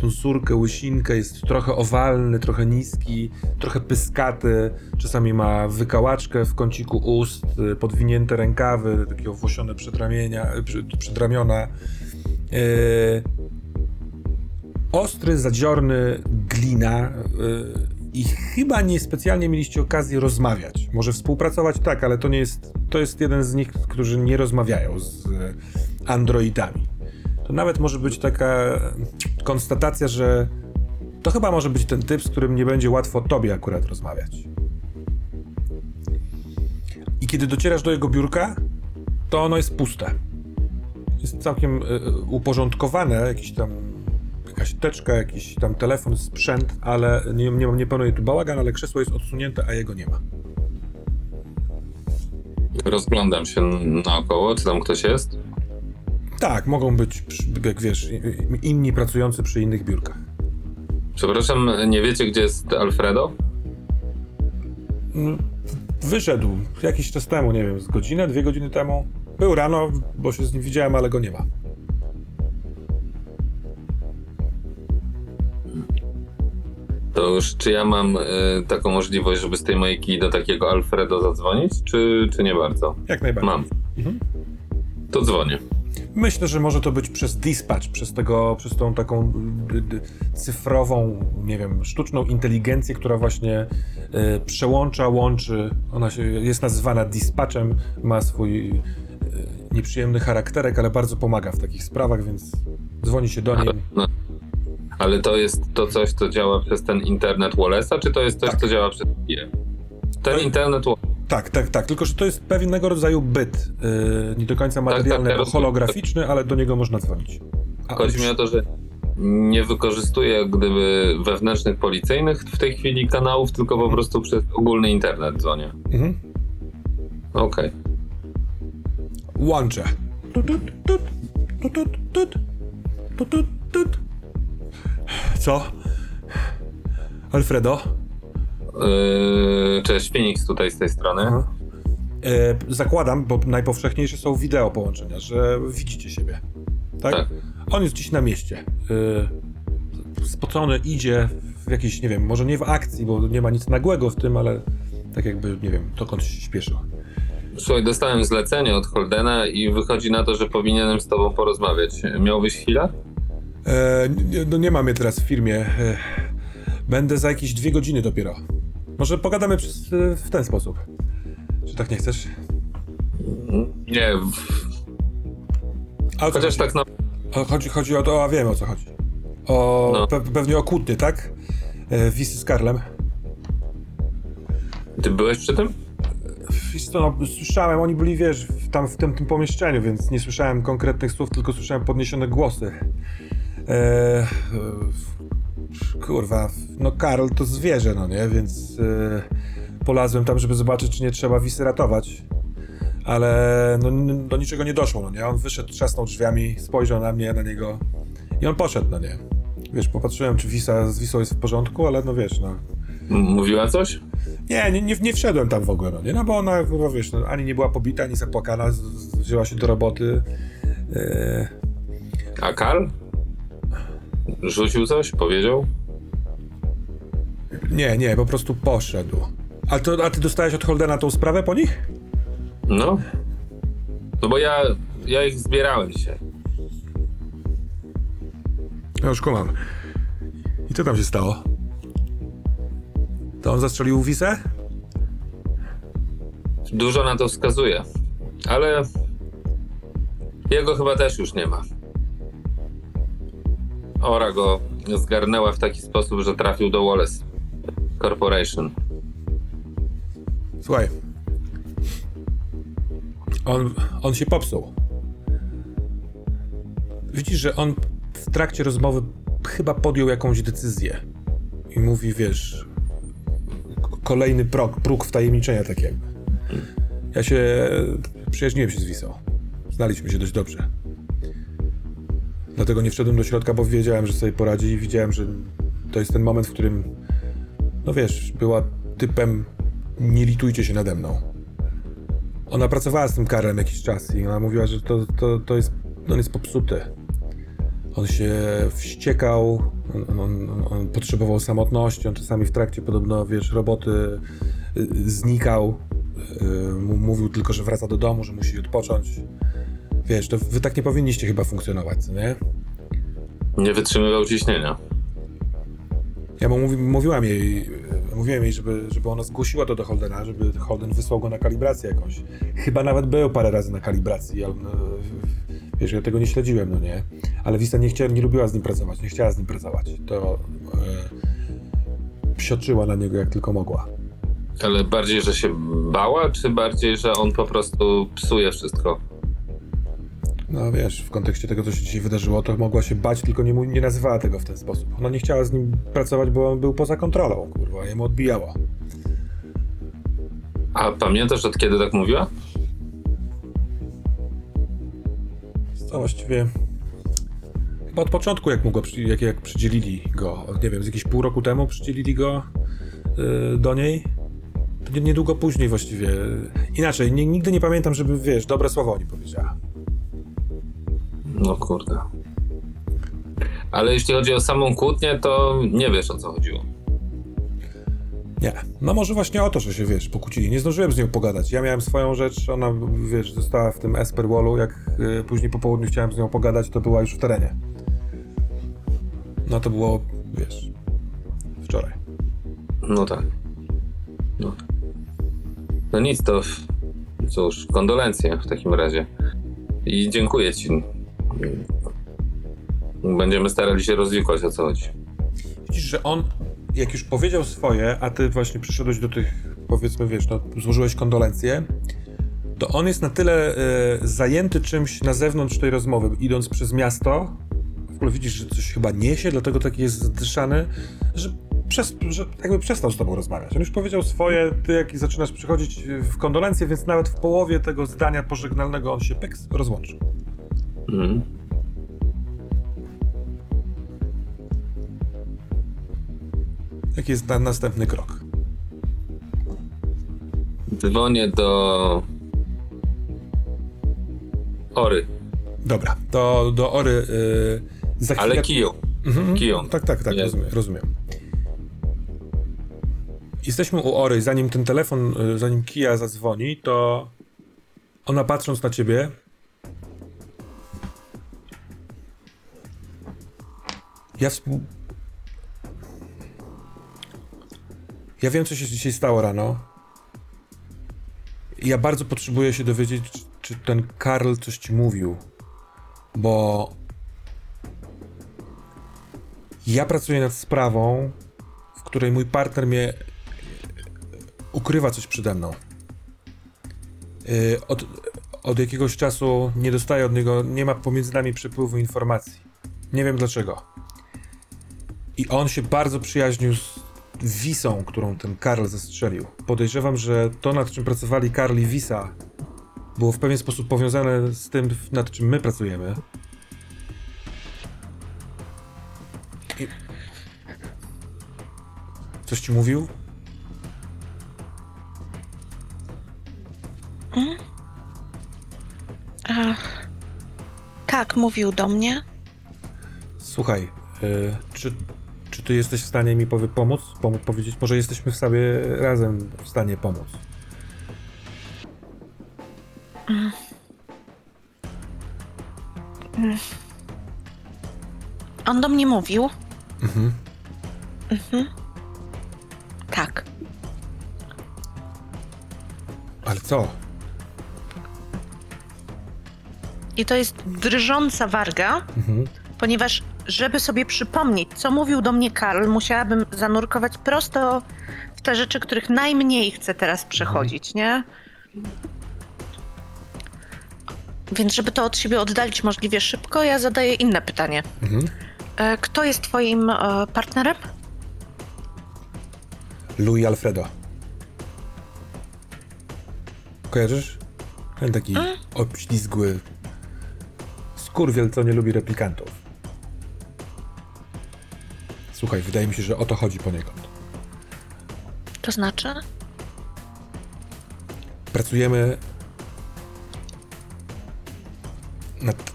tą surkę, łysinkę, jest trochę owalny, trochę niski, trochę pyskaty, czasami ma wykałaczkę w kąciku ust, y, podwinięte rękawy, takie owłosione przedramienia, y, przed- przedramiona. Ostry, zadziorny, glina i chyba niespecjalnie mieliście okazję rozmawiać. Może współpracować tak, ale to nie jest, to jest jeden z nich, którzy nie rozmawiają z y, androidami. To nawet może być taka konstatacja, że to chyba może być ten typ, z którym nie będzie łatwo tobie akurat rozmawiać. I kiedy docierasz do jego biurka, to ono jest puste. Jest całkiem y, y, uporządkowane, jakiś tam jakaś teczka, jakiś tam telefon, sprzęt, ale nie, nie, nie panuje tu bałagan, ale krzesło jest odsunięte, a jego nie ma. Rozglądam się naokoło, czy tam ktoś jest. Tak, mogą być, jak wiesz, inni pracujący przy innych biurkach. Przepraszam, nie wiecie, gdzie jest Alfredo? Mm, Wyszedł jakiś czas temu, nie wiem, z godzinę, dwie godziny temu. Był rano, bo się z nim widziałem, ale go nie ma. To już czy ja mam y, taką możliwość, żeby z tej mojej do takiego Alfredo zadzwonić, czy, czy nie bardzo? Jak najbardziej. Mam. Mhm. To dzwonię. Myślę, że może to być przez dispatch, przez, tego, przez tą taką cyfrową, nie wiem, sztuczną inteligencję, która właśnie y, przełącza, łączy. Ona się, jest nazywana dispatchem, ma swój y, nieprzyjemny charakterek, ale bardzo pomaga w takich sprawach, więc dzwoni się do niej. Ale to jest to coś, co działa przez ten internet Wallace'a, czy to jest coś, tak. co działa przez IE? Ten internet Wallace'a. Tak, tak, tak. Tylko, że to jest pewnego rodzaju byt. Yy, nie do końca materialny, tak, tak, holograficzny, ale do niego można dzwonić. A Chodzi mi o to, że nie wykorzystuje gdyby wewnętrznych policyjnych w tej chwili kanałów, tylko po mhm. prostu przez ogólny internet dzwonię. Mhm. Okej. Okay. Łączę. Tut, tut, tut, tut, tut, tut, tut. Co? Alfredo? Yy, cześć, Phoenix tutaj z tej strony. Aha. E, zakładam, bo najpowszechniejsze są wideo połączenia, że widzicie siebie. Tak? Tak. On jest dziś na mieście. E, spocony, idzie w jakiejś, nie wiem, może nie w akcji, bo nie ma nic nagłego w tym, ale tak jakby, nie wiem, dokąd się śpieszył. Słuchaj, dostałem zlecenie od Holdena i wychodzi na to, że powinienem z tobą porozmawiać. Miałbyś chwilę? E, no nie mam mnie teraz w firmie. E, będę za jakieś dwie godziny dopiero. Może pogadamy przez, e, w ten sposób. Czy tak nie chcesz? Nie, A chociaż chodzi? tak na... O, chodzi, chodzi o to, a wiem o co chodzi. O, No. pe, pewnie o kłótnie, tak? Wisy z Karlem. Ty byłeś przy tym? No, słyszałem, oni byli, wiesz, w, tam w tym, tym pomieszczeniu, więc nie słyszałem konkretnych słów, tylko słyszałem podniesione głosy. E, kurwa, no Karl to zwierzę, no nie, więc e, polazłem tam, żeby zobaczyć, czy nie trzeba Wisy ratować. Ale no, do niczego nie doszło, no nie, on wyszedł, trzasnął drzwiami, spojrzał na mnie, na niego i on poszedł, no nie. Wiesz, popatrzyłem, czy Wisa z Wisą jest w porządku, ale no wiesz, no, Mówiła coś? nie, nie, nie, nie wszedłem tam w ogóle, no nie? No bo ona, no wiesz, no, ani nie była pobita, ani zapłakana, z, z, wzięła się do roboty. E, A Karl? Rzucił coś? Powiedział? nie, nie, po prostu poszedł. A, to, a ty dostałeś od Holdena tą sprawę po nich? No. No bo ja, ja ich zbierałem dzisiaj. Ja już kumam. I co tam się stało? To on zastrzelił Wisę? Dużo na to wskazuje. Ale jego chyba też już nie ma. Ora go zgarnęła w taki sposób, że trafił do Wallace Corporation. Słuchaj. On, on się popsuł. Widzisz, że on w trakcie rozmowy chyba podjął jakąś decyzję. I mówi, wiesz, kolejny próg, próg wtajemniczenia tak jakby. Ja się przyjaźniłem się z Wisą. Znaliśmy się dość dobrze. Dlatego nie wszedłem do środka, bo wiedziałem, że sobie poradzi i widziałem, że to jest ten moment, w którym no wiesz, była typem nie litujcie się nade mną. Ona pracowała z tym Karlem jakiś czas i ona mówiła, że to, to, to jest, on jest popsuty. On się wściekał, on, on, on, potrzebował samotności, on czasami w trakcie podobno, wiesz, roboty y, znikał. Y, mówił tylko, że wraca do domu, że musi odpocząć. Wiesz, to wy tak nie powinniście chyba funkcjonować, nie? Nie wytrzymywał ciśnienia. Ja mu mówi, mówiłam jej, mówiłem jej, żeby, żeby ona zgłosiła to do Holdena, żeby Holden wysłał go na kalibrację jakąś. Chyba nawet był parę razy na kalibracji, ale no, wiesz, ja tego nie śledziłem, no nie. Ale Wista nie chciała, nie lubiła z nim pracować, nie chciała z nim pracować. To e, psioczyła na niego jak tylko mogła. Ale bardziej, że się bała, czy bardziej, że on po prostu psuje wszystko? No wiesz, w kontekście tego, co się dzisiaj wydarzyło, to mogła się bać, tylko nie, nie nazywała tego w ten sposób. Ona nie chciała z nim pracować, bo on był poza kontrolą, kurwa, jemu odbijało. A pamiętasz od kiedy tak mówiła? Co właściwie. Chyba od początku, jak, przy- jak, jak przydzielili go, nie wiem, z jakieś pół roku temu przydzielili go y, do niej. Niedługo później właściwie. Inaczej, nie, nigdy nie pamiętam, żeby, wiesz, dobre słowo o nim powiedziała. No kurde. Ale jeśli chodzi o samą kłótnię, to nie wiesz o co chodziło. Nie. No może właśnie o to, że się, wiesz, pokłócili. Nie zdążyłem z nią pogadać. Ja miałem swoją rzecz, ona, wiesz, została w tym Esper Wallu. Jak y, później po południu chciałem z nią pogadać, to była już w terenie. No to było, wiesz, wczoraj. No tak. No, no nic, to cóż, kondolencje w takim razie. I dziękuję ci. Będziemy starali się rozwikłać o co chodzi. Widzisz, że on, jak już powiedział swoje, a ty właśnie przyszedłeś do tych, powiedzmy, wiesz, no, złożyłeś kondolencje, to on jest na tyle e, zajęty czymś na zewnątrz tej rozmowy, idąc przez miasto, w ogóle widzisz, że coś chyba niesie, dlatego taki jest zdyszany, że, przez, że jakby przestał z tobą rozmawiać. On już powiedział swoje, ty jak zaczynasz przychodzić w kondolencje, więc nawet w połowie tego zdania pożegnalnego on się pyks rozłączył. Mhm. Jaki jest na, następny krok? Dzwonię do Ory, Dobra, to do Ory y, za chwilę... ale Kiją. Mhm, Kiją. Tak, tak, tak, Nie. rozumiem, rozumiem. Jesteśmy u Ory, zanim ten telefon, y, zanim Kia zadzwoni, to ona patrząc na ciebie ja. Ja wiem, co się dzisiaj stało rano. Ja bardzo potrzebuję się dowiedzieć, czy- ten Karl coś ci mówił. Bo ja pracuję nad sprawą, w której mój partner mnie e, ukrywa coś przede mną. Yy, Od, od jakiegoś czasu nie dostaję od niego, nie ma pomiędzy nami przepływu informacji. Nie wiem dlaczego. I on się bardzo przyjaźnił z Wisą, którą ten Karl zastrzelił. Podejrzewam, że to, nad czym pracowali Karl i Wisa, było w pewien sposób powiązane z tym, nad czym my pracujemy. I... Coś ci mówił? Tak, mówił do mnie. Słuchaj, y, czy, czy ty jesteś w stanie mi powie, pomóc? Pomóc powiedzieć? Może jesteśmy w sobie razem w stanie pomóc. On do mnie mówił. Mhm. Mhm. Tak. Ale co? I to jest drżąca warga, Mhm. ponieważ żeby sobie przypomnieć, co mówił do mnie Karl, musiałabym zanurkować prosto w te rzeczy, których najmniej chcę teraz przechodzić, nie? Więc żeby to od siebie oddalić możliwie szybko, ja zadaję inne pytanie. Mhm. E, Kto jest twoim e, partnerem? Louis Alfredo. Kojarzysz? Ten taki obślizgły skurwiel, co nie lubi replikantów. Słuchaj, wydaje mi się, że o to chodzi poniekąd. To znaczy? Pracujemy nad...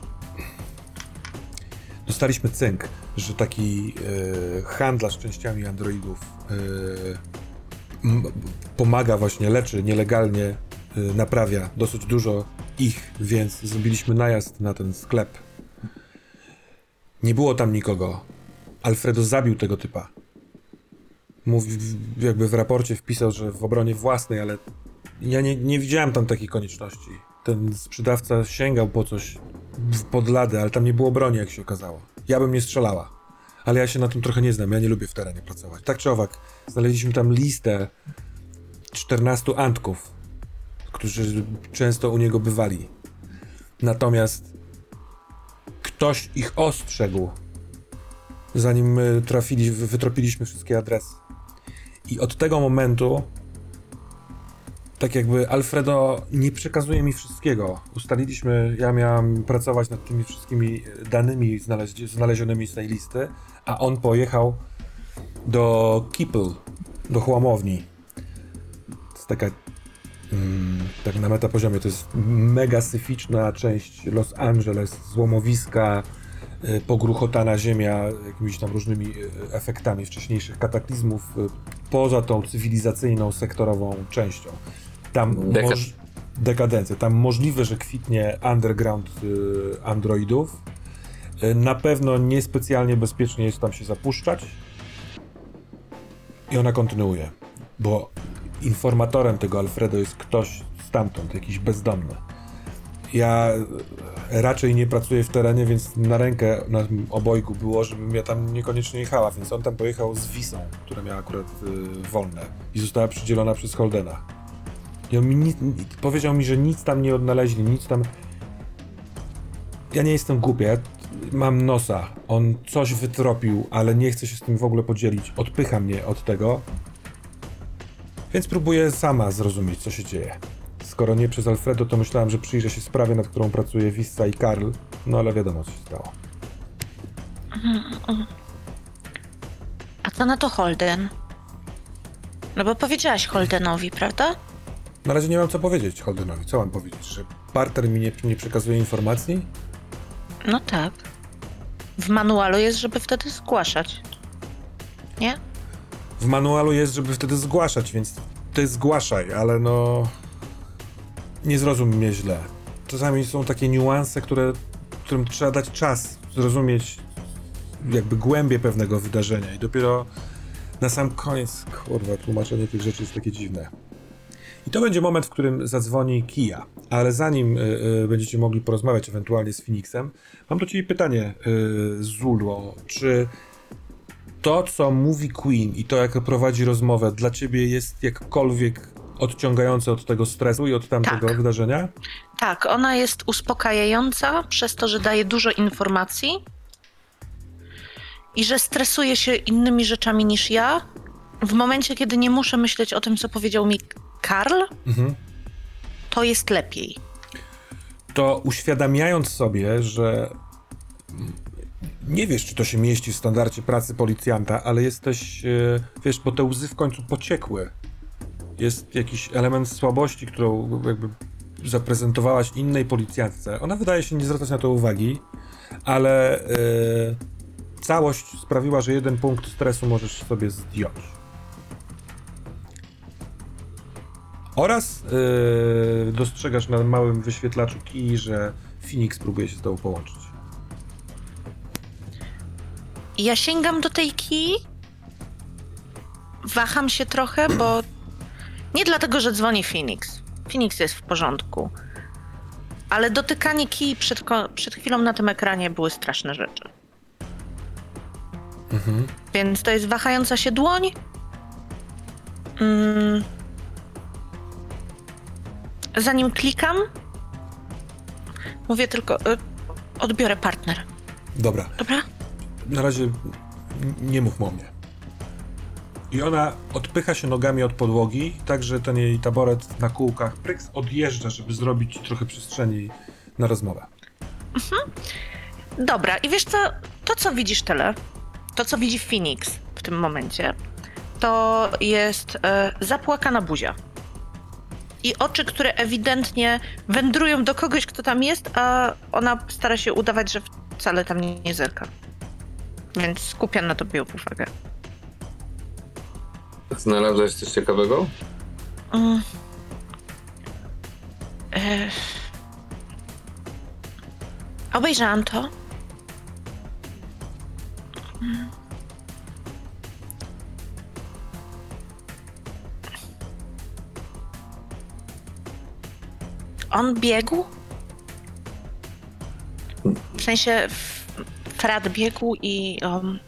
Dostaliśmy cynk, że taki e, handlarz częściami androidów e, pomaga właśnie, leczy nielegalnie, e, naprawia dosyć dużo ich, więc zrobiliśmy najazd na ten sklep. Nie było tam nikogo. Alfredo zabił tego typa. Mówi, jakby w raporcie wpisał, że w obronie własnej, ale ja nie, nie widziałem tam takiej konieczności. Ten sprzedawca sięgał po coś w podlady, ale tam nie było broni, jak się okazało. Ja bym nie strzelała. Ale ja się na tym trochę nie znam, ja nie lubię w terenie pracować. Tak czy owak, znaleźliśmy tam listę 14 antków, którzy często u niego bywali. Natomiast ktoś ich ostrzegł, zanim my trafili, wytropiliśmy wszystkie adresy. I od tego momentu tak jakby Alfredo nie przekazuje mi wszystkiego. Ustaliliśmy, ja miałem pracować nad tymi wszystkimi danymi znaleź- znalezionymi z tej listy, a on pojechał do Kipl, do chłamowni. Z taka mm, tak na metapoziomie, to jest mega syficzna część Los Angeles, złomowiska, pogruchotana ziemia jakimiś tam różnymi y, efektami wcześniejszych kataklizmów, y, poza tą cywilizacyjną, sektorową częścią. Tam Deka- moż, dekadencję. Tam możliwe, że kwitnie underground y, androidów. Y, na pewno niespecjalnie bezpiecznie jest tam się zapuszczać. I ona kontynuuje, bo informatorem tego Alfredo jest ktoś stamtąd, jakiś bezdomny. Ja raczej nie pracuję w terenie, więc na rękę na obojgu było, żebym ja tam niekoniecznie jechała, więc on tam pojechał z Wisą, która miała akurat y, wolne i została przydzielona przez Holdena. I on mi nic, powiedział mi, że nic tam nie odnaleźli, nic tam... Ja nie jestem głupia, ja mam nosa. On coś wytropił, ale nie chce się z tym w ogóle podzielić. Odpycha mnie od tego. Więc próbuję sama zrozumieć, co się dzieje. Skoro nie przez Alfredo, to myślałem, że przyjrzę się sprawie, nad którą pracuje Wissa i Karl. No ale wiadomo, co się stało. A co na to Holden? No bo powiedziałaś Holdenowi, prawda? Na razie nie mam co powiedzieć Holdenowi. Co mam powiedzieć? Że parter mi nie, nie przekazuje informacji? No tak. W manualu jest, żeby wtedy zgłaszać. Nie? W manualu jest, żeby wtedy zgłaszać, więc ty zgłaszaj, ale no. Nie zrozum mnie źle. Czasami są takie niuanse, które, którym trzeba dać czas zrozumieć jakby głębię pewnego wydarzenia i dopiero na sam koniec, kurwa, tłumaczenie tych rzeczy jest takie dziwne. I to będzie moment, w którym zadzwoni Kia, ale zanim y, y, będziecie mogli porozmawiać ewentualnie z Phoenixem, mam do ciebie pytanie, y, Zulo, czy to, co mówi Queen i to, jak prowadzi rozmowę, dla ciebie jest jakkolwiek odciągające od tego stresu i od tamtego Tak. wydarzenia? Tak, ona jest uspokajająca przez to, że daje dużo informacji i że stresuje się innymi rzeczami niż ja. W momencie, kiedy nie muszę myśleć o tym, co powiedział mi Karl, Mhm. to jest lepiej. To uświadamiając sobie, że nie wiesz, czy to się mieści w standardzie pracy policjanta, ale jesteś, e, wiesz, bo te łzy w końcu pociekły. Jest jakiś element słabości, którą jakby zaprezentowałaś innej policjantce. Ona wydaje się nie zwracać na to uwagi, ale e, całość sprawiła, że jeden punkt stresu możesz sobie zdjąć. Oraz e, dostrzegasz na małym wyświetlaczu kij, że Phoenix próbuje się z tobą połączyć. Ja sięgam do tej kij. Waham się trochę, bo nie dlatego, że dzwoni Phoenix. Phoenix jest w porządku. Ale dotykanie kij przed, przed chwilą na tym ekranie były straszne rzeczy. Więc to jest wahająca się dłoń. Mm. Zanim klikam, mówię tylko, y, odbiorę partner. Dobra, Dobra? na razie nie mów o mnie. I ona odpycha się nogami od podłogi, tak że ten jej taboret na kółkach pryks odjeżdża, żeby zrobić trochę przestrzeni na rozmowę. Dobra, i wiesz co, to co widzisz tyle, to co widzi Phoenix w tym momencie, to jest e, zapłakana buzia. I oczy, które ewidentnie wędrują do kogoś, kto tam jest, a ona stara się udawać, że wcale tam nie, nie zerka. Więc skupia na tobie uwagę. Znalazłeś coś ciekawego? Mm. E... Obejrzałam to. Mm. On biegł? W sensie Frat biegł i um,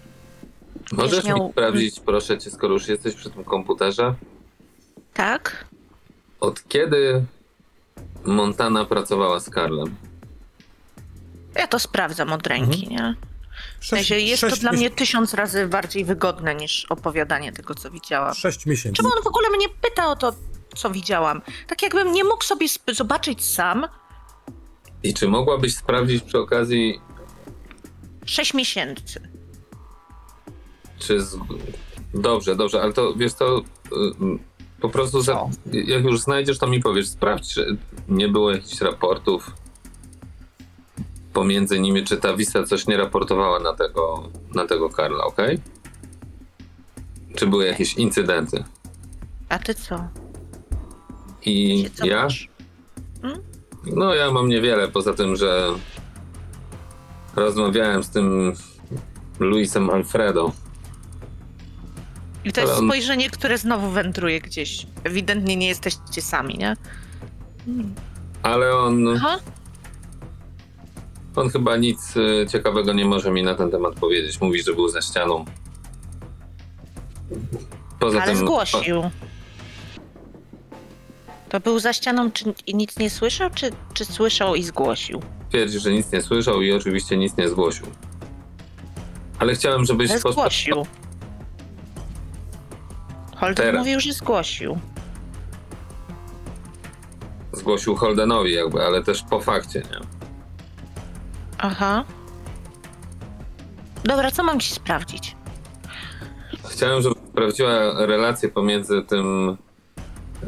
Możesz miał- mi sprawdzić, proszę cię, skoro już jesteś przy tym komputerze, tak? od kiedy Montana pracowała z Karlem? Ja to sprawdzam od ręki, nie? W sensie jest to dla mnie tysiąc razy bardziej wygodne niż opowiadanie tego, co widziałam. Sześć miesięcy. Czemu on w ogóle mnie pyta o to, co widziałam? Tak jakbym nie mógł sobie sp- zobaczyć sam I czy mogłabyś sprawdzić przy okazji, sześć miesięcy. Czy z... Dobrze, dobrze, ale to wiesz to Po prostu, za, jak już znajdziesz, to mi powiesz, sprawdź, czy nie było jakichś raportów pomiędzy nimi, czy ta Wisa coś nie raportowała na tego, na tego Karla, ok? Czy były jakieś incydenty? A ty co? I Co ja? masz? No ja mam niewiele, poza tym, że rozmawiałem z tym Luisem Alfredo. I to jest spojrzenie, które znowu wędruje gdzieś. Ewidentnie nie jesteście sami, nie? Ale on, Aha. on chyba nic y, ciekawego nie może mi na ten temat powiedzieć. Mówi, że był za ścianą. Poza Ale tym. zgłosił. To był za ścianą, czy i nic nie słyszał, czy, czy słyszał i zgłosił? Twierdzi, że nic nie słyszał i oczywiście nic nie zgłosił. Ale chciałem, żebyś Ale pospo- zgłosił. Holden Teraz. mówił, że zgłosił. zgłosił Holdenowi, jakby, ale też po fakcie, nie? Aha. Dobra, co mam ci sprawdzić? Chciałem, żeby sprawdziła relację pomiędzy tym e,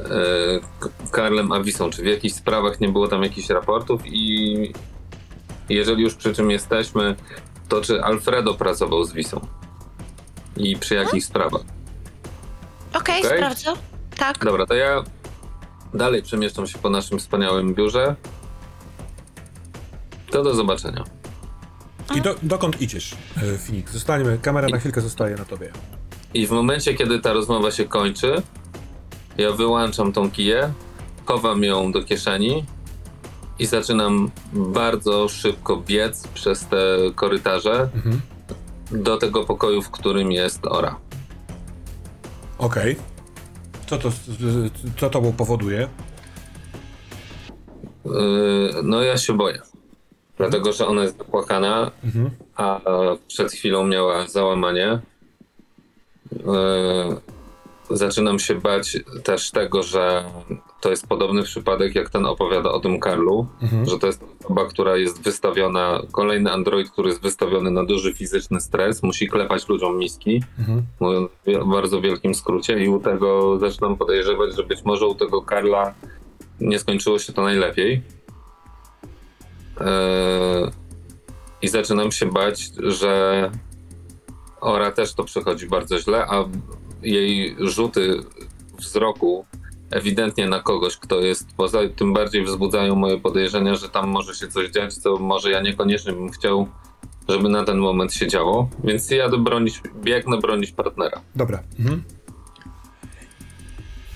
K- Karlem a Wisą. Czy w jakichś sprawach nie było tam jakichś raportów i jeżeli już przy czym jesteśmy, to czy Alfredo pracował z Wisą? I przy jakich sprawach? Okej, Okej. sprawdzę. Tak. Dobra, to ja dalej przemieszczam się po naszym wspaniałym biurze. To do zobaczenia. I do, dokąd idziesz, e, Phoenix? Zostaniemy, kamera na chwilkę zostaje na tobie. I w momencie, kiedy ta rozmowa się kończy, ja wyłączam tą kiję, chowam ją do kieszeni i zaczynam bardzo szybko biec przez te korytarze Mhm. do tego pokoju, w którym jest Ora. Okej. Co to, co to powoduje? Yy, no ja się boję. Dlatego, że ona jest zapłakana, Mhm. a przed chwilą miała załamanie. Yy, zaczynam się bać też tego, że to jest podobny przypadek, jak ten opowiada o tym Karlu, Mhm. że to jest osoba, która jest wystawiona, kolejny android, który jest wystawiony na duży fizyczny stres, musi klepać ludziom miski, Mhm. mówiąc w bardzo wielkim skrócie i u tego zaczynam podejrzewać, że być może u tego Karla nie skończyło się to najlepiej. Eee, I zaczynam się bać, że Ora też to przechodzi bardzo źle, a jej rzuty wzroku ewidentnie na kogoś, kto jest poza, tym bardziej wzbudzają moje podejrzenia, że tam może się coś dziać, co może ja niekoniecznie bym chciał, żeby na ten moment się działo. Więc jadę bronić, biegnę bronić partnera. Dobra. Mhm.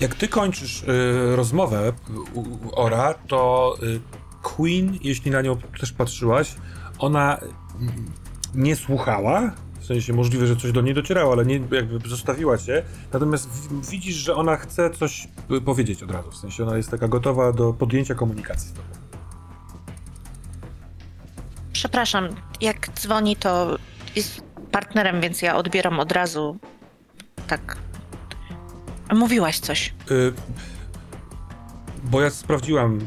Jak ty kończysz y, rozmowę u, u Ora, to y, Queen, jeśli na nią też patrzyłaś, ona y, nie słuchała. W sensie możliwe, że coś do niej docierało, ale nie jakby zostawiła cię. Natomiast w, widzisz, że ona chce coś y, powiedzieć od razu. W sensie ona jest taka gotowa do podjęcia komunikacji z tobą. Przepraszam, jak dzwoni, to jest partnerem, więc ja odbieram od razu. Tak. Mówiłaś coś. Y, bo ja sprawdziłam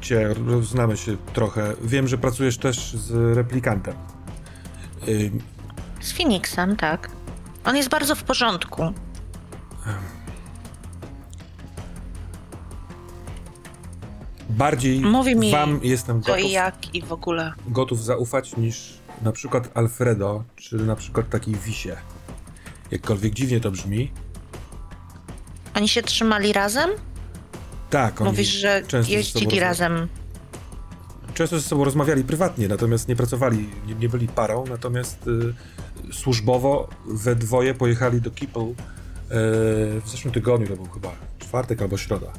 cię, znamy się trochę. Wiem, że pracujesz też z replikantem. Z Phoenixem, tak. On jest bardzo w porządku. bardziej Mówi mi wam jestem Co gotów, i jak i w ogóle. gotów zaufać niż na przykład Alfredo, czy na przykład takiej Wisie. Jakkolwiek dziwnie to brzmi. Oni się trzymali razem? Tak, oni Mówisz, że często ze jeździli razem. Często ze sobą rozmawiali prywatnie, natomiast nie pracowali, nie, nie byli parą, natomiast y, służbowo we dwoje pojechali do Kipple y, w zeszłym tygodniu, to był chyba czwartek albo środa.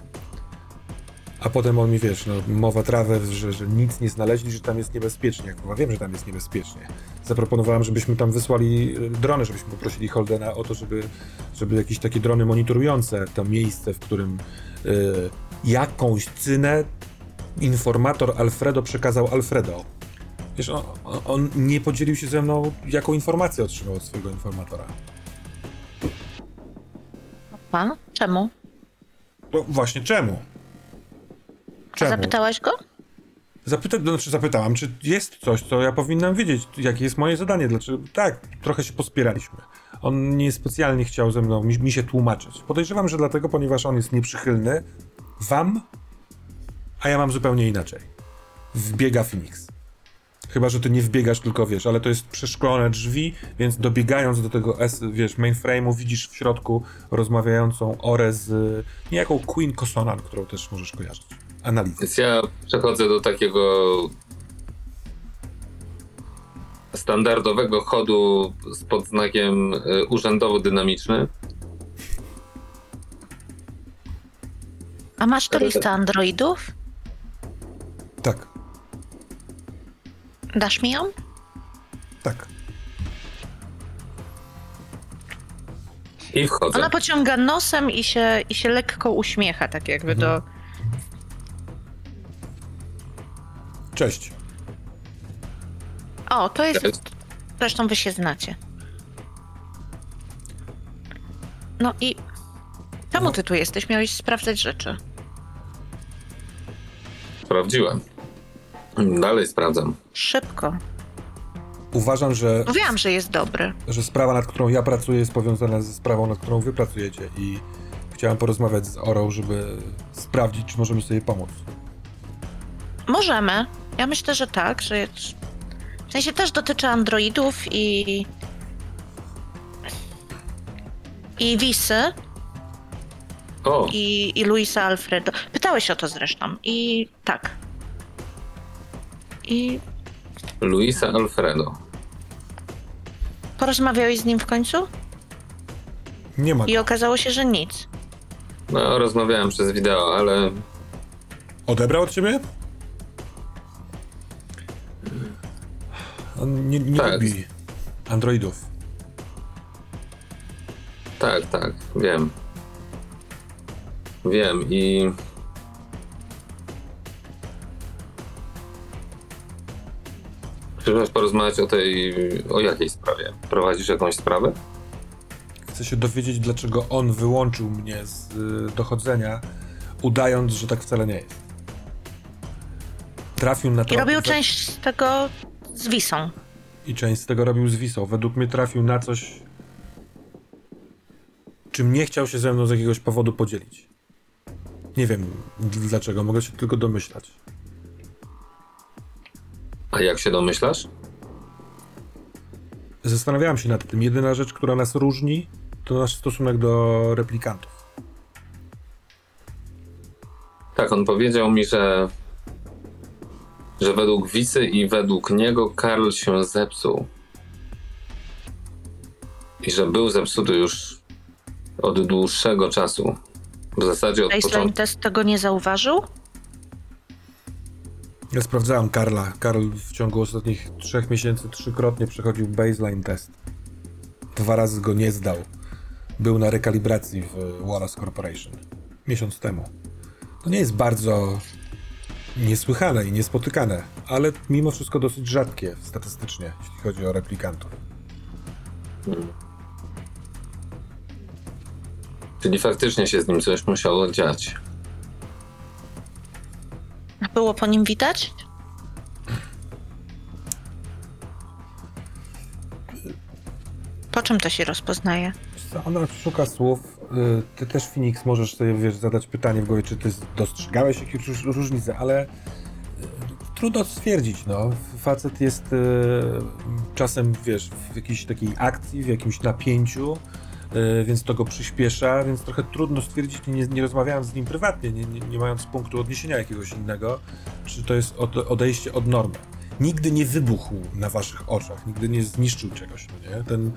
A potem on mi, wiesz, no, mowa trawę, że, że nic nie znaleźli, że tam jest niebezpiecznie. Chyba wiem, że tam jest niebezpiecznie. Zaproponowałem, żebyśmy tam wysłali y, drony, żebyśmy poprosili Holdena o to, żeby, żeby jakieś takie drony monitorujące to miejsce, w którym y, jakąś cynę informator Alfredo przekazał Alfredo. Wiesz, on, on nie podzielił się ze mną, jaką informację otrzymał od swojego informatora. Pan? Czemu? No właśnie, czemu? A Czemu? zapytałaś go? Zapyta, to znaczy zapytałam, czy jest coś, co ja powinnam wiedzieć, jakie jest moje zadanie, dlaczego... Tak, trochę się pospieraliśmy. On nie specjalnie chciał ze mną mi, mi się tłumaczyć. Podejrzewam, że dlatego, ponieważ on jest nieprzychylny wam, a ja mam zupełnie inaczej. Wbiega Phoenix. Chyba, że ty nie wbiegasz, tylko wiesz, ale to jest przeszklone drzwi, więc dobiegając do tego S, wiesz, mainframe'u widzisz w środku rozmawiającą Orę z niejaką Queen Kosonan, którą też możesz kojarzyć. Analizy. Więc ja przechodzę do takiego standardowego chodu z podznakiem y, urzędowo-dynamiczny. A masz tę listę androidów? Dasz mi ją? tak. I wchodzę. Ona pociąga nosem i się, i się lekko uśmiecha, tak jakby do... Cześć. O, to jest... Cześć. Zresztą wy się znacie. No i... Czemu ty tu jesteś? Miałeś sprawdzać rzeczy. Sprawdziłem. Dalej sprawdzam. Szybko. Uważam, że, Mówiłam, że jest dobry. że sprawa, nad którą ja pracuję, jest powiązana ze sprawą, nad którą wy pracujecie i chciałem porozmawiać z Orą, żeby sprawdzić, czy możemy sobie pomóc. Możemy. Ja myślę, że tak, że. W sensie też dotyczy androidów i... I Wisy, O, i, i Luisa Alfredo. Pytałeś o to zresztą. I tak. I Luisa Alfredo. porozmawiałeś z nim w końcu? Nie ma. I okazało się, że nic. No, rozmawiałem przez wideo, ale Odebrał od ciebie? On nie, nie Tak. lubi androidów. tak, tak, wiem. Wiem i. Przyszłaś porozmawiać o tej. o jakiej sprawie? Prowadzisz jakąś sprawę? Chcę się dowiedzieć, dlaczego on wyłączył mnie z y, dochodzenia, udając, że tak wcale nie jest. Trafił na to. I robił część z tego z Wisą. I część z tego robił z Wisą. Według mnie trafił na coś, czym nie chciał się ze mną z jakiegoś powodu podzielić. Nie wiem dlaczego, mogę się tylko domyślać. A jak się domyślasz? Zastanawiałem się nad tym. Jedyna rzecz, która nas różni, to nasz stosunek do replikantów. Tak, on powiedział mi, że. że według Wisy i według niego Karl się zepsuł. I że był zepsuty już od dłuższego czasu. W zasadzie od Baseline początku. test tego nie zauważył? Ja sprawdzałem Karla. Karl w ciągu ostatnich trzech miesięcy trzykrotnie przechodził baseline test. Dwa razy go nie zdał. Był na rekalibracji w Wallace Corporation. Miesiąc temu. To nie jest bardzo niesłychane i niespotykane, ale mimo wszystko dosyć rzadkie statystycznie, jeśli chodzi o replikantów. Czyli faktycznie się z nim coś musiało dziać. Było po nim widać? Po czym to się rozpoznaje? Ona szuka słów. y, Ty też, Phoenix, możesz sobie wiesz, zadać pytanie w głowie, czy ty dostrzegałeś jakieś róż- różnice, ale y, trudno stwierdzić, no. Facet jest y, czasem, wiesz, w jakiejś takiej akcji, w jakimś napięciu, więc to go przyspiesza, więc trochę trudno stwierdzić, nie, nie rozmawiałem z nim prywatnie, nie, nie, nie mając punktu odniesienia jakiegoś innego, czy to jest od, odejście od normy. Nigdy nie wybuchł na waszych oczach, nigdy nie zniszczył czegoś, no nie? Ten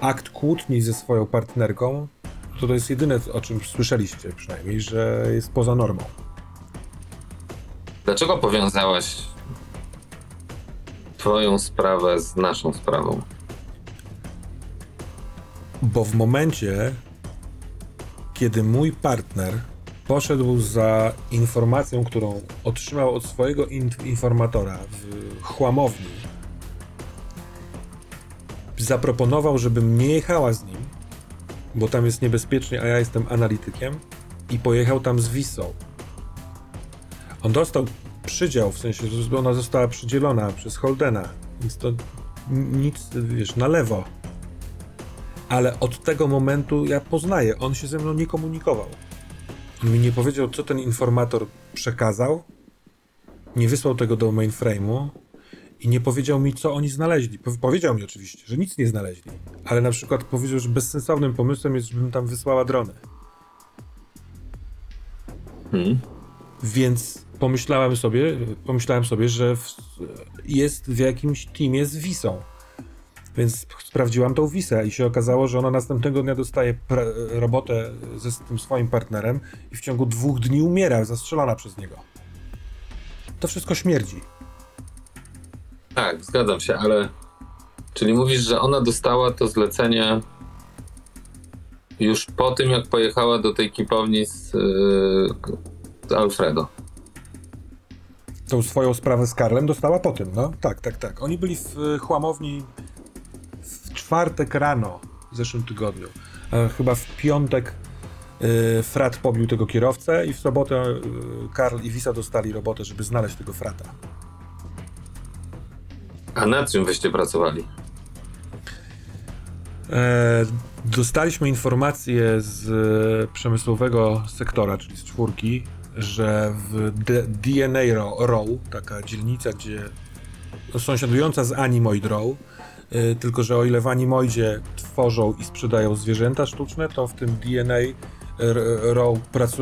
akt kłótni ze swoją partnerką, to to jest jedyne, o czym słyszeliście przynajmniej, że jest poza normą. Dlaczego powiązałaś twoją sprawę z naszą sprawą? Bo w momencie, kiedy mój partner poszedł za informacją, którą otrzymał od swojego in- informatora w chłamowni, zaproponował, żebym nie jechała z nim, bo tam jest niebezpiecznie, a ja jestem analitykiem, i pojechał tam z Wisą. On dostał przydział, w sensie, że ona została przydzielona przez Holdena, więc to nic, wiesz, na lewo ale od tego momentu ja poznaję, on się ze mną nie komunikował. Mi nie powiedział, co ten informator przekazał, nie wysłał tego do mainframe'u i nie powiedział mi, co oni znaleźli. Po- Powiedział mi oczywiście, że nic nie znaleźli, ale na przykład powiedział, że bezsensownym pomysłem jest, żebym tam wysłała drony. Hmm. Więc pomyślałem sobie, pomyślałem sobie, że w, jest w jakimś teamie z Wisą. Więc sprawdziłam tą Wisę i się okazało, że ona następnego dnia dostaje robotę ze tym swoim partnerem i w ciągu dwóch dni umiera, zastrzelona przez niego. To wszystko śmierdzi. Tak, zgadzam się, ale czyli mówisz, że ona dostała to zlecenie już po tym, jak pojechała do tej kipowni z, yy, z Alfredo. Tą swoją sprawę z Karlem dostała po tym, no. Tak, tak, tak. Oni byli w y, chłamowni czwartek rano w zeszłym tygodniu. E, chyba w piątek y, Frat pobił tego kierowcę i w sobotę y, Karl i Wisa dostali robotę, żeby znaleźć tego Frata. A nad czym wyście pracowali? E, dostaliśmy informację z e, przemysłowego sektora, czyli z czwórki, że w DNA Row, taka dzielnica, gdzie no, sąsiadująca z Animoid Row, e, tylko że o ile w Animoidzie tworzą i sprzedają zwierzęta sztuczne, to w tym DNA R- Row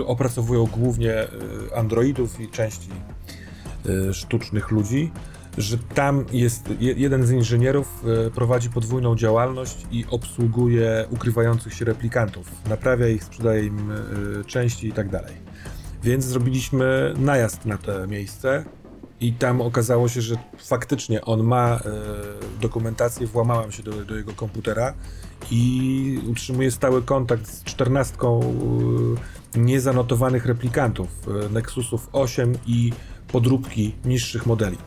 opracowują głównie e, androidów i części e, sztucznych ludzi, że tam jest je- jeden z inżynierów e, prowadzi podwójną działalność i obsługuje ukrywających się replikantów, naprawia ich, sprzedaje im e, części i tak dalej. Więc zrobiliśmy najazd na to miejsce i tam okazało się, że faktycznie on ma e, dokumentację, włamałem się do, do jego komputera i utrzymuje stały kontakt z czternastką e, niezanotowanych replikantów e, Nexusów 8 i podróbki niższych modeli.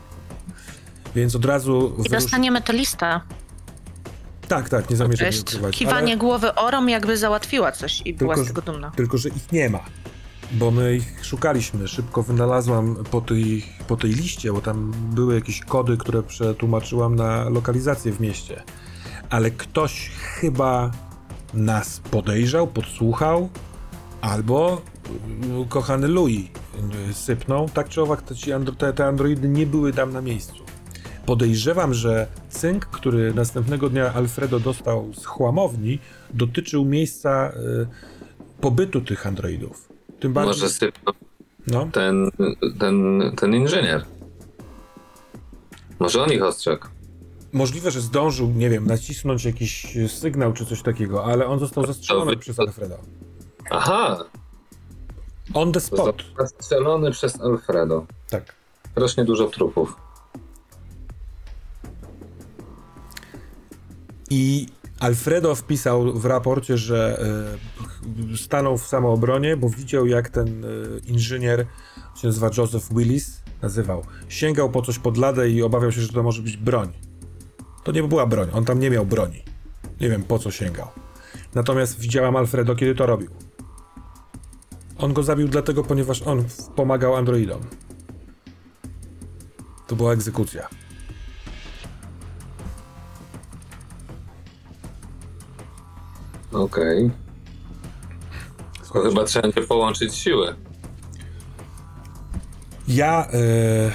Więc od razu. I dostaniemy tę listę. Tak, tak, nie zamierzam jej ukrywać. kiwanie ale- głowy orom, jakby załatwiła coś i była Tylko, z że- tego dumna. Tylko, że ich nie ma. Bo my ich szukaliśmy. Szybko wynalazłam po tej, po tej liście, bo tam były jakieś kody, które przetłumaczyłam na lokalizację w mieście. Ale ktoś chyba nas podejrzał, podsłuchał, albo y, kochany Louis y, sypnął. Tak czy owak, te, te, te androidy nie były tam na miejscu. Podejrzewam, że cynk, który następnego dnia Alfredo dostał z chłamowni, dotyczył miejsca y, pobytu tych androidów. Tym bardziej. Może sypnął No, ten, ten, ten inżynier. Może on ich ostrzegł. możliwe, że zdążył, nie wiem, nacisnąć jakiś sygnał czy coś takiego, ale on został zastrzelony wy- przez Alfredo. Aha! On the spot. Zastrzelony przez Alfredo. Tak. Rośnie dużo trupów. I Alfredo wpisał w raporcie, że e, stanął w samoobronie, bo widział jak ten e, inżynier, się nazywa Joseph Willis, nazywał, sięgał po coś pod ladę i obawiał się, że to może być broń. To nie była broń, on tam nie miał broni. Nie wiem po co sięgał. Natomiast widziałam Alfredo, kiedy to robił. On go zabił dlatego, ponieważ on pomagał androidom. To była egzekucja. Okej. To chyba trzeba będzie połączyć siły. Ja e,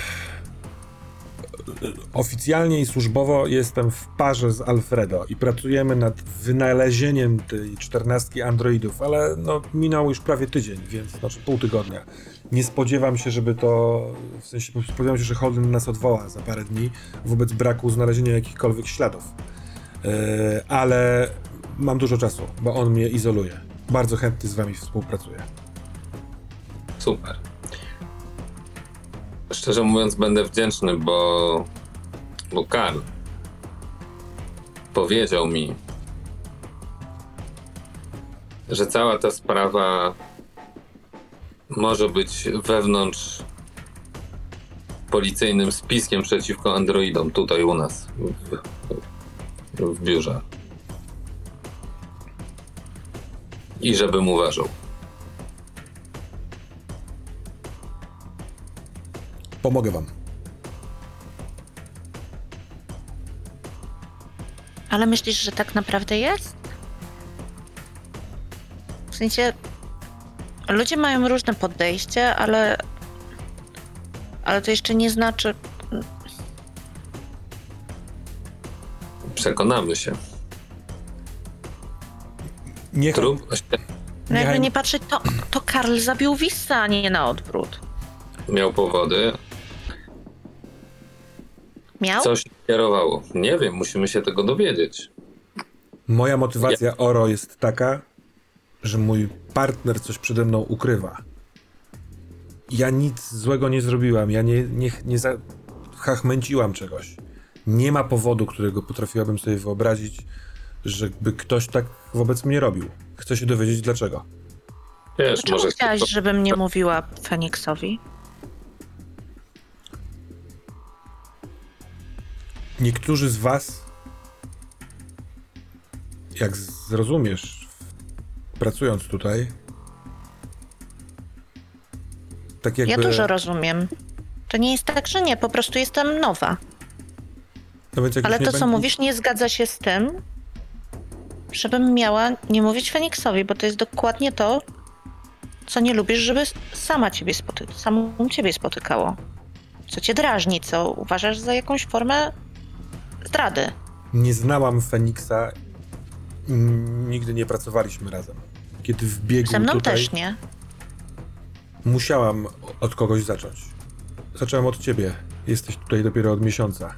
oficjalnie i służbowo jestem w parze z Alfredo i pracujemy nad wynalezieniem tej czternastki androidów, ale no, minął już prawie tydzień, więc znaczy pół tygodnia. Nie spodziewam się, żeby to, w sensie spodziewam się, że Holden nas odwoła za parę dni wobec braku znalezienia jakichkolwiek śladów. E, ale mam dużo czasu, bo on mnie izoluje. Bardzo chętnie z wami współpracuję. Super. Szczerze mówiąc, będę wdzięczny, bo. Bo Karl powiedział mi, że cała ta sprawa może być wewnątrz policyjnym spiskiem przeciwko androidom tutaj u nas w, w biurze. I żebym uważał. Pomogę wam. Ale myślisz, że tak naprawdę jest? W sensie, ludzie mają różne podejście, ale. Ale to jeszcze nie znaczy. Przekonamy się. Niech Trup No jakby nie patrzeć, to, to Karl zabił Wissa, a nie na odwrót. miał powody, Miał? coś kierowało. Nie wiem, musimy się tego dowiedzieć. Moja motywacja Oro jest taka, że mój partner coś przede mną ukrywa. Ja nic złego nie zrobiłam, ja nie, nie, nie zachmęciłam czegoś. Nie ma powodu, którego potrafiłabym sobie wyobrazić, żeby ktoś tak wobec mnie robił. Chcę się dowiedzieć dlaczego. Wiesz, Dlaczego może chciałaś, żebym nie mówiła Feniksowi? Niektórzy z was, jak zrozumiesz, pracując tutaj, tak jakby... Ja dużo rozumiem. To nie jest tak, że nie, po prostu jestem nowa. No Ale to, co mówisz, nie zgadza się z tym, żebym miała nie mówić Feniksowi, bo to jest dokładnie to, co nie lubisz, żeby sama ciebie spoty- samą ciebie spotykało. Co cię drażni, co uważasz za jakąś formę zdrady. Nie znałam Feniksa, nigdy nie pracowaliśmy razem. Kiedy wbiegł Ze mną tutaj, też nie. musiałam od kogoś zacząć. Zacząłem od ciebie. Jesteś tutaj dopiero od miesiąca.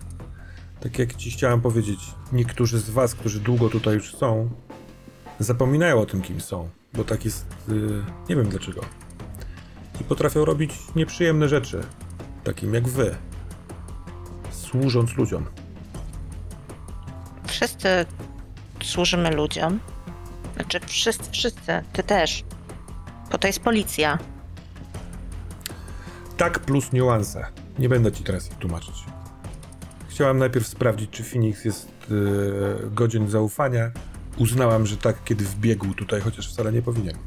Tak jak ci chciałem powiedzieć, niektórzy z was, którzy długo tutaj już są, zapominają o tym, kim są, bo tak jest, y, nie wiem dlaczego. I potrafią robić nieprzyjemne rzeczy, takim jak wy, służąc ludziom. Wszyscy służymy ludziom. Znaczy wszyscy, wszyscy, ty też. Bo to jest policja. Tak plus niuanse. Nie będę ci teraz ich tłumaczyć. Chciałam najpierw sprawdzić, czy Phoenix jest yy, godzien zaufania. Uznałam, że tak, kiedy wbiegł tutaj, chociaż wcale nie powinien.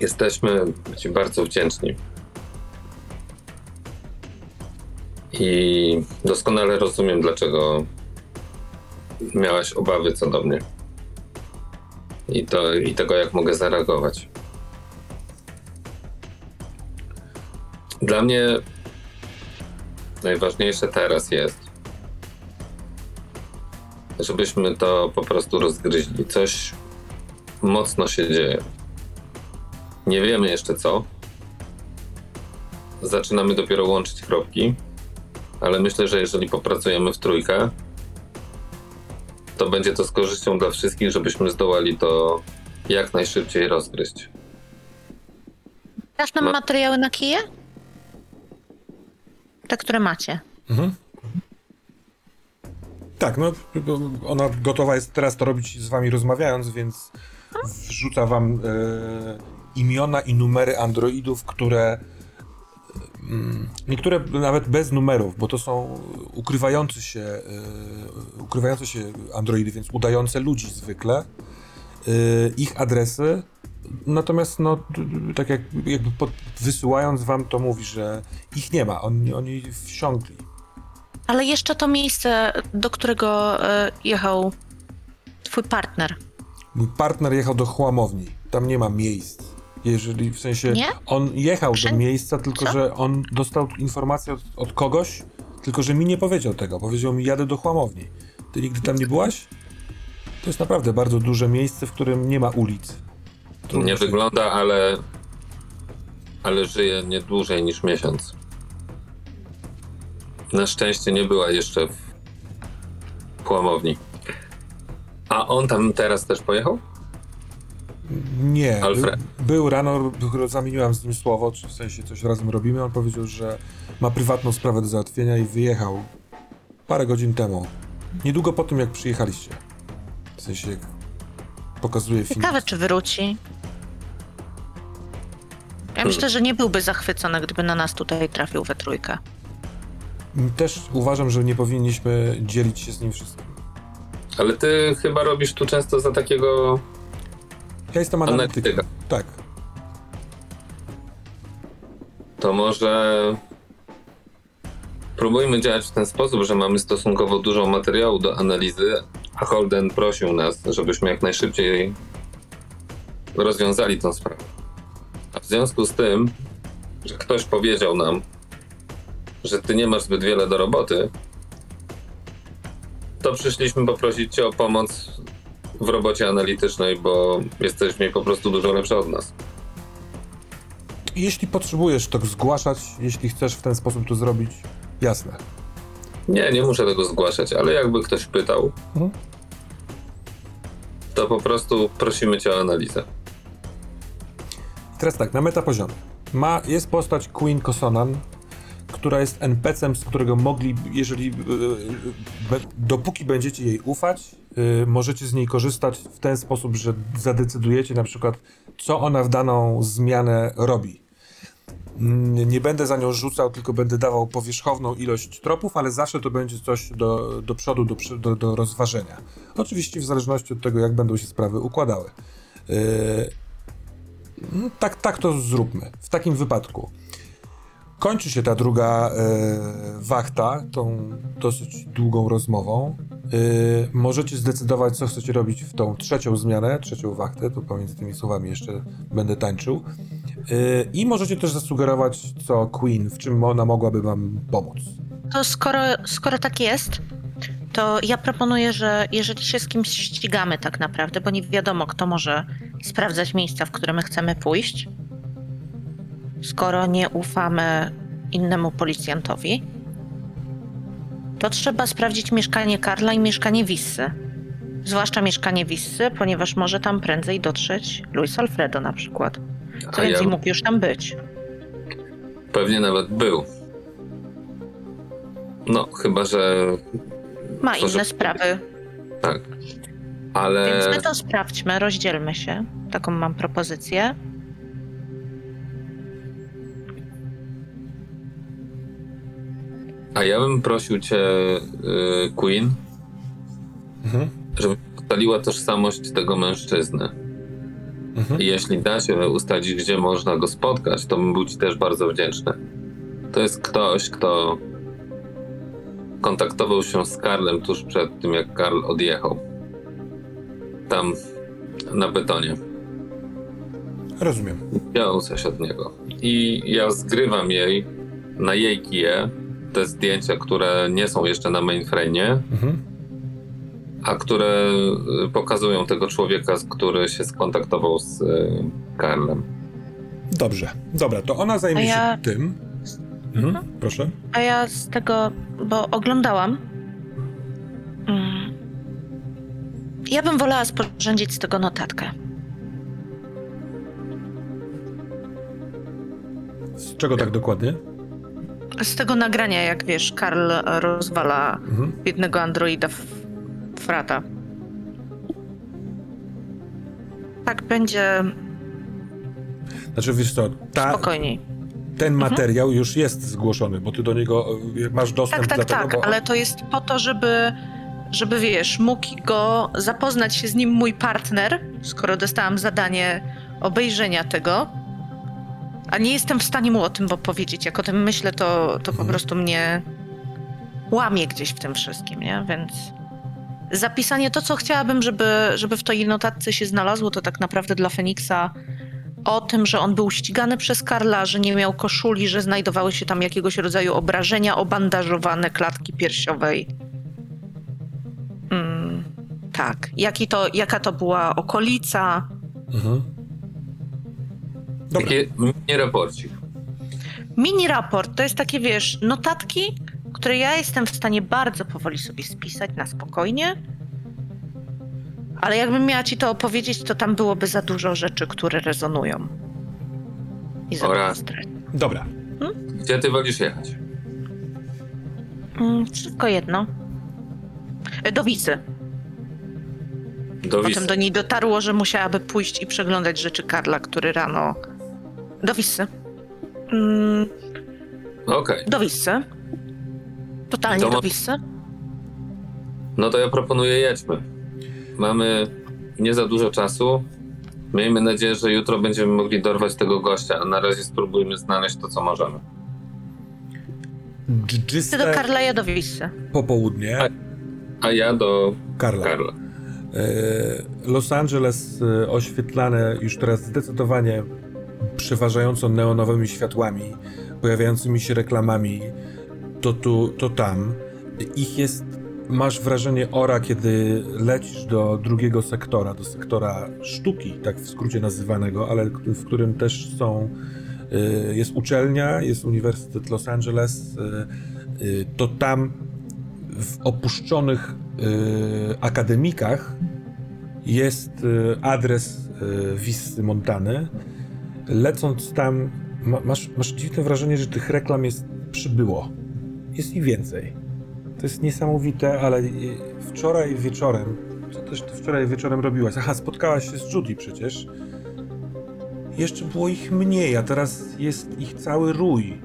Jesteśmy Ci bardzo wdzięczni. I doskonale rozumiem, dlaczego miałaś obawy co do mnie. I, to, I tego, jak mogę zareagować. Dla mnie najważniejsze teraz jest, żebyśmy to po prostu rozgryźli. Coś mocno się dzieje. Nie wiemy jeszcze co. Zaczynamy dopiero łączyć kropki, ale myślę, że jeżeli popracujemy w trójkę, to będzie to z korzyścią dla wszystkich, żebyśmy zdołali to jak najszybciej rozgryźć. Dasz nam Ma- materiały na kije? Te, które macie. Mhm. Tak, no ona gotowa jest teraz to robić z wami rozmawiając, więc wrzuca wam e, imiona i numery androidów, które mm, niektóre nawet bez numerów, bo to są ukrywające się e, ukrywające się androidy, więc udające ludzi zwykle. E, ich adresy. Natomiast no, tak jak, jakby pod, wysyłając wam to mówi, że ich nie ma, oni, oni wsiąkli. Ale jeszcze to miejsce, do którego e, jechał twój partner. Mój partner jechał do chłamowni. Tam nie ma miejsc. Jeżeli w sensie Nie? on jechał do miejsca, tylko Co? że on dostał informację od, od kogoś, tylko że mi nie powiedział tego. Powiedział mi, jadę do chłamowni. Ty nigdy tam nie byłaś? To jest naprawdę bardzo duże miejsce, w którym nie ma ulic. Trudno Nie się- wygląda, ale, ale żyje nie dłużej niż miesiąc. Na szczęście nie była jeszcze w płamowni. A on tam teraz też pojechał? Nie. Alfred. był rano, b- zamieniłam z nim słowo, czy w sensie coś razem robimy. On powiedział, że ma prywatną sprawę do załatwienia i wyjechał parę godzin temu. Niedługo po tym, jak przyjechaliście. W sensie, jak pokazuje film. Ciekawe, czy wróci. Ja myślę, że nie byłby zachwycony, gdyby na nas tutaj trafił we trójkę. Też uważam, że nie powinniśmy dzielić się z nim wszystkim. Ale ty chyba robisz tu często za takiego. Ja jestem analitykiem. Analityka. Tak. To może. Próbujmy działać w ten sposób, że mamy stosunkowo dużo materiału do analizy, a Holden prosił nas, żebyśmy jak najszybciej rozwiązali tą sprawę. A w związku z tym, że ktoś powiedział nam, że ty nie masz zbyt wiele do roboty, to przyszliśmy poprosić cię o pomoc w robocie analitycznej, bo jesteś w niej po prostu dużo lepsza od nas. Jeśli potrzebujesz to zgłaszać, jeśli chcesz w ten sposób to zrobić, jasne. Nie, nie muszę tego zgłaszać, ale jakby ktoś pytał, Mhm. to po prostu prosimy cię o analizę. Teraz tak, na metapoziomie. Ma, jest postać Queen Kosonan, która jest NPC-em, z którego mogli, jeżeli, yy, be, dopóki będziecie jej ufać, yy, możecie z niej korzystać w ten sposób, że zadecydujecie na przykład, co ona w daną zmianę robi. Nie będę za nią rzucał, tylko będę dawał powierzchowną ilość tropów, ale zawsze to będzie coś do, do przodu, do, do, do rozważenia. Oczywiście w zależności od tego, jak będą się sprawy układały. Yy, tak, tak to zróbmy. W takim wypadku. Kończy się ta druga e, wachta, tą dosyć długą rozmową. E, możecie zdecydować, co chcecie robić w tą trzecią zmianę, trzecią wachtę, to pomiędzy tymi słowami jeszcze będę tańczył. E, I możecie też zasugerować, co Queen, w czym ona mogłaby wam pomóc. To skoro, skoro tak jest, to ja proponuję, że jeżeli się z kimś ścigamy tak naprawdę, bo nie wiadomo, kto może sprawdzać miejsca, w które my chcemy pójść, skoro nie ufamy innemu policjantowi, to trzeba sprawdzić mieszkanie Karla i mieszkanie Wissy. Zwłaszcza mieszkanie Wissy, ponieważ może tam prędzej dotrzeć Luis Alfredo na przykład. A Co ja więcej, mógł już tam być. pewnie nawet był. No, chyba że Ma inne sprawy, tak. Ale Więc my to sprawdźmy, rozdzielmy się. Taką mam propozycję. A ja bym prosił cię, y, Queen, Mhm. żeby ustaliła tożsamość tego mężczyzny. Mhm. I jeśli da się ustalić, gdzie można go spotkać, to bym był ci też bardzo wdzięczny. To jest ktoś, kto kontaktował się z Karlem tuż przed tym, jak Karl odjechał. Tam na betonie. Rozumiem. Wziął coś od niego. I ja zgrywam jej na jej kije te zdjęcia, które nie są jeszcze na mainframe'ie, Mhm. a które y, pokazują tego człowieka, który się skontaktował z y, Karlem. Dobrze. Dobra, to ona zajmie ja- się tym. Mhm. Proszę. A ja z tego, bo oglądałam. Mm, ja bym wolała sporządzić z tego notatkę. Z czego tak dokładnie? Z tego nagrania, jak wiesz, Karl rozwala Mhm. biednego androida frata. Tak będzie Znaczy, wiesz co, ta, spokojniej. ten materiał już jest zgłoszony, bo ty do niego e, masz dostęp Tak, tak, tak, bo... ale to jest po to, żeby, żeby wiesz, mógł go zapoznać się z nim mój partner, skoro dostałam zadanie obejrzenia tego. A nie jestem w stanie mu o tym powiedzieć. Jak o tym myślę, to, to po Mhm. prostu mnie łamie gdzieś w tym wszystkim, nie? Więc zapisanie to, co chciałabym, żeby, żeby w tej notatce się znalazło, to tak naprawdę dla Feniksa o tym, że on był ścigany przez Karla, że nie miał koszuli, że znajdowały się tam jakiegoś rodzaju obrażenia, obandażowane klatki piersiowej. Mm, tak. Jaki to, jaka to była okolica? Mhm. Dobra. Taki mini raporcik. Mini raport to jest takie, wiesz, notatki, które ja jestem w stanie bardzo powoli sobie spisać na spokojnie. Ale jakbym miała ci to opowiedzieć, to tam byłoby za dużo rzeczy, które rezonują. I za Ora. dużo stresu. Dobra. Gdzie ty wolisz jechać? Mm, wszystko jedno. E, Do Wisy. Do Potem Wisły. do niej dotarło, że musiałaby pójść i przeglądać rzeczy Karla, który rano. Do Wisy. Mm, Okej. do Wisy. Totalnie To do Wisy. No to ja proponuję jedźmy. Mamy nie za dużo czasu. Miejmy nadzieję, że jutro będziemy mogli dorwać tego gościa, a na razie spróbujmy znaleźć to, co możemy. Ty do Dżdżyste Karla, ja do Wisy. popołudnie A ja do Karla. Karla. Los Angeles e, oświetlane już teraz zdecydowanie przeważająco neonowymi światłami, pojawiającymi się reklamami, to tu, to tam. Ich jest, masz wrażenie ora, kiedy lecisz do drugiego sektora, do sektora sztuki, tak w skrócie nazywanego, ale w którym też są, y, jest uczelnia, jest Uniwersytet Los Angeles, y, y, to tam w opuszczonych akademikach jest adres Wissy Montany. Lecąc tam, masz, masz dziwne wrażenie, że tych reklam jest przybyło. Jest ich więcej. To jest niesamowite, ale wczoraj wieczorem, co też ty wczoraj wieczorem robiłaś? Aha, spotkałaś się z Judy przecież. Jeszcze było ich mniej, a teraz jest ich cały rój.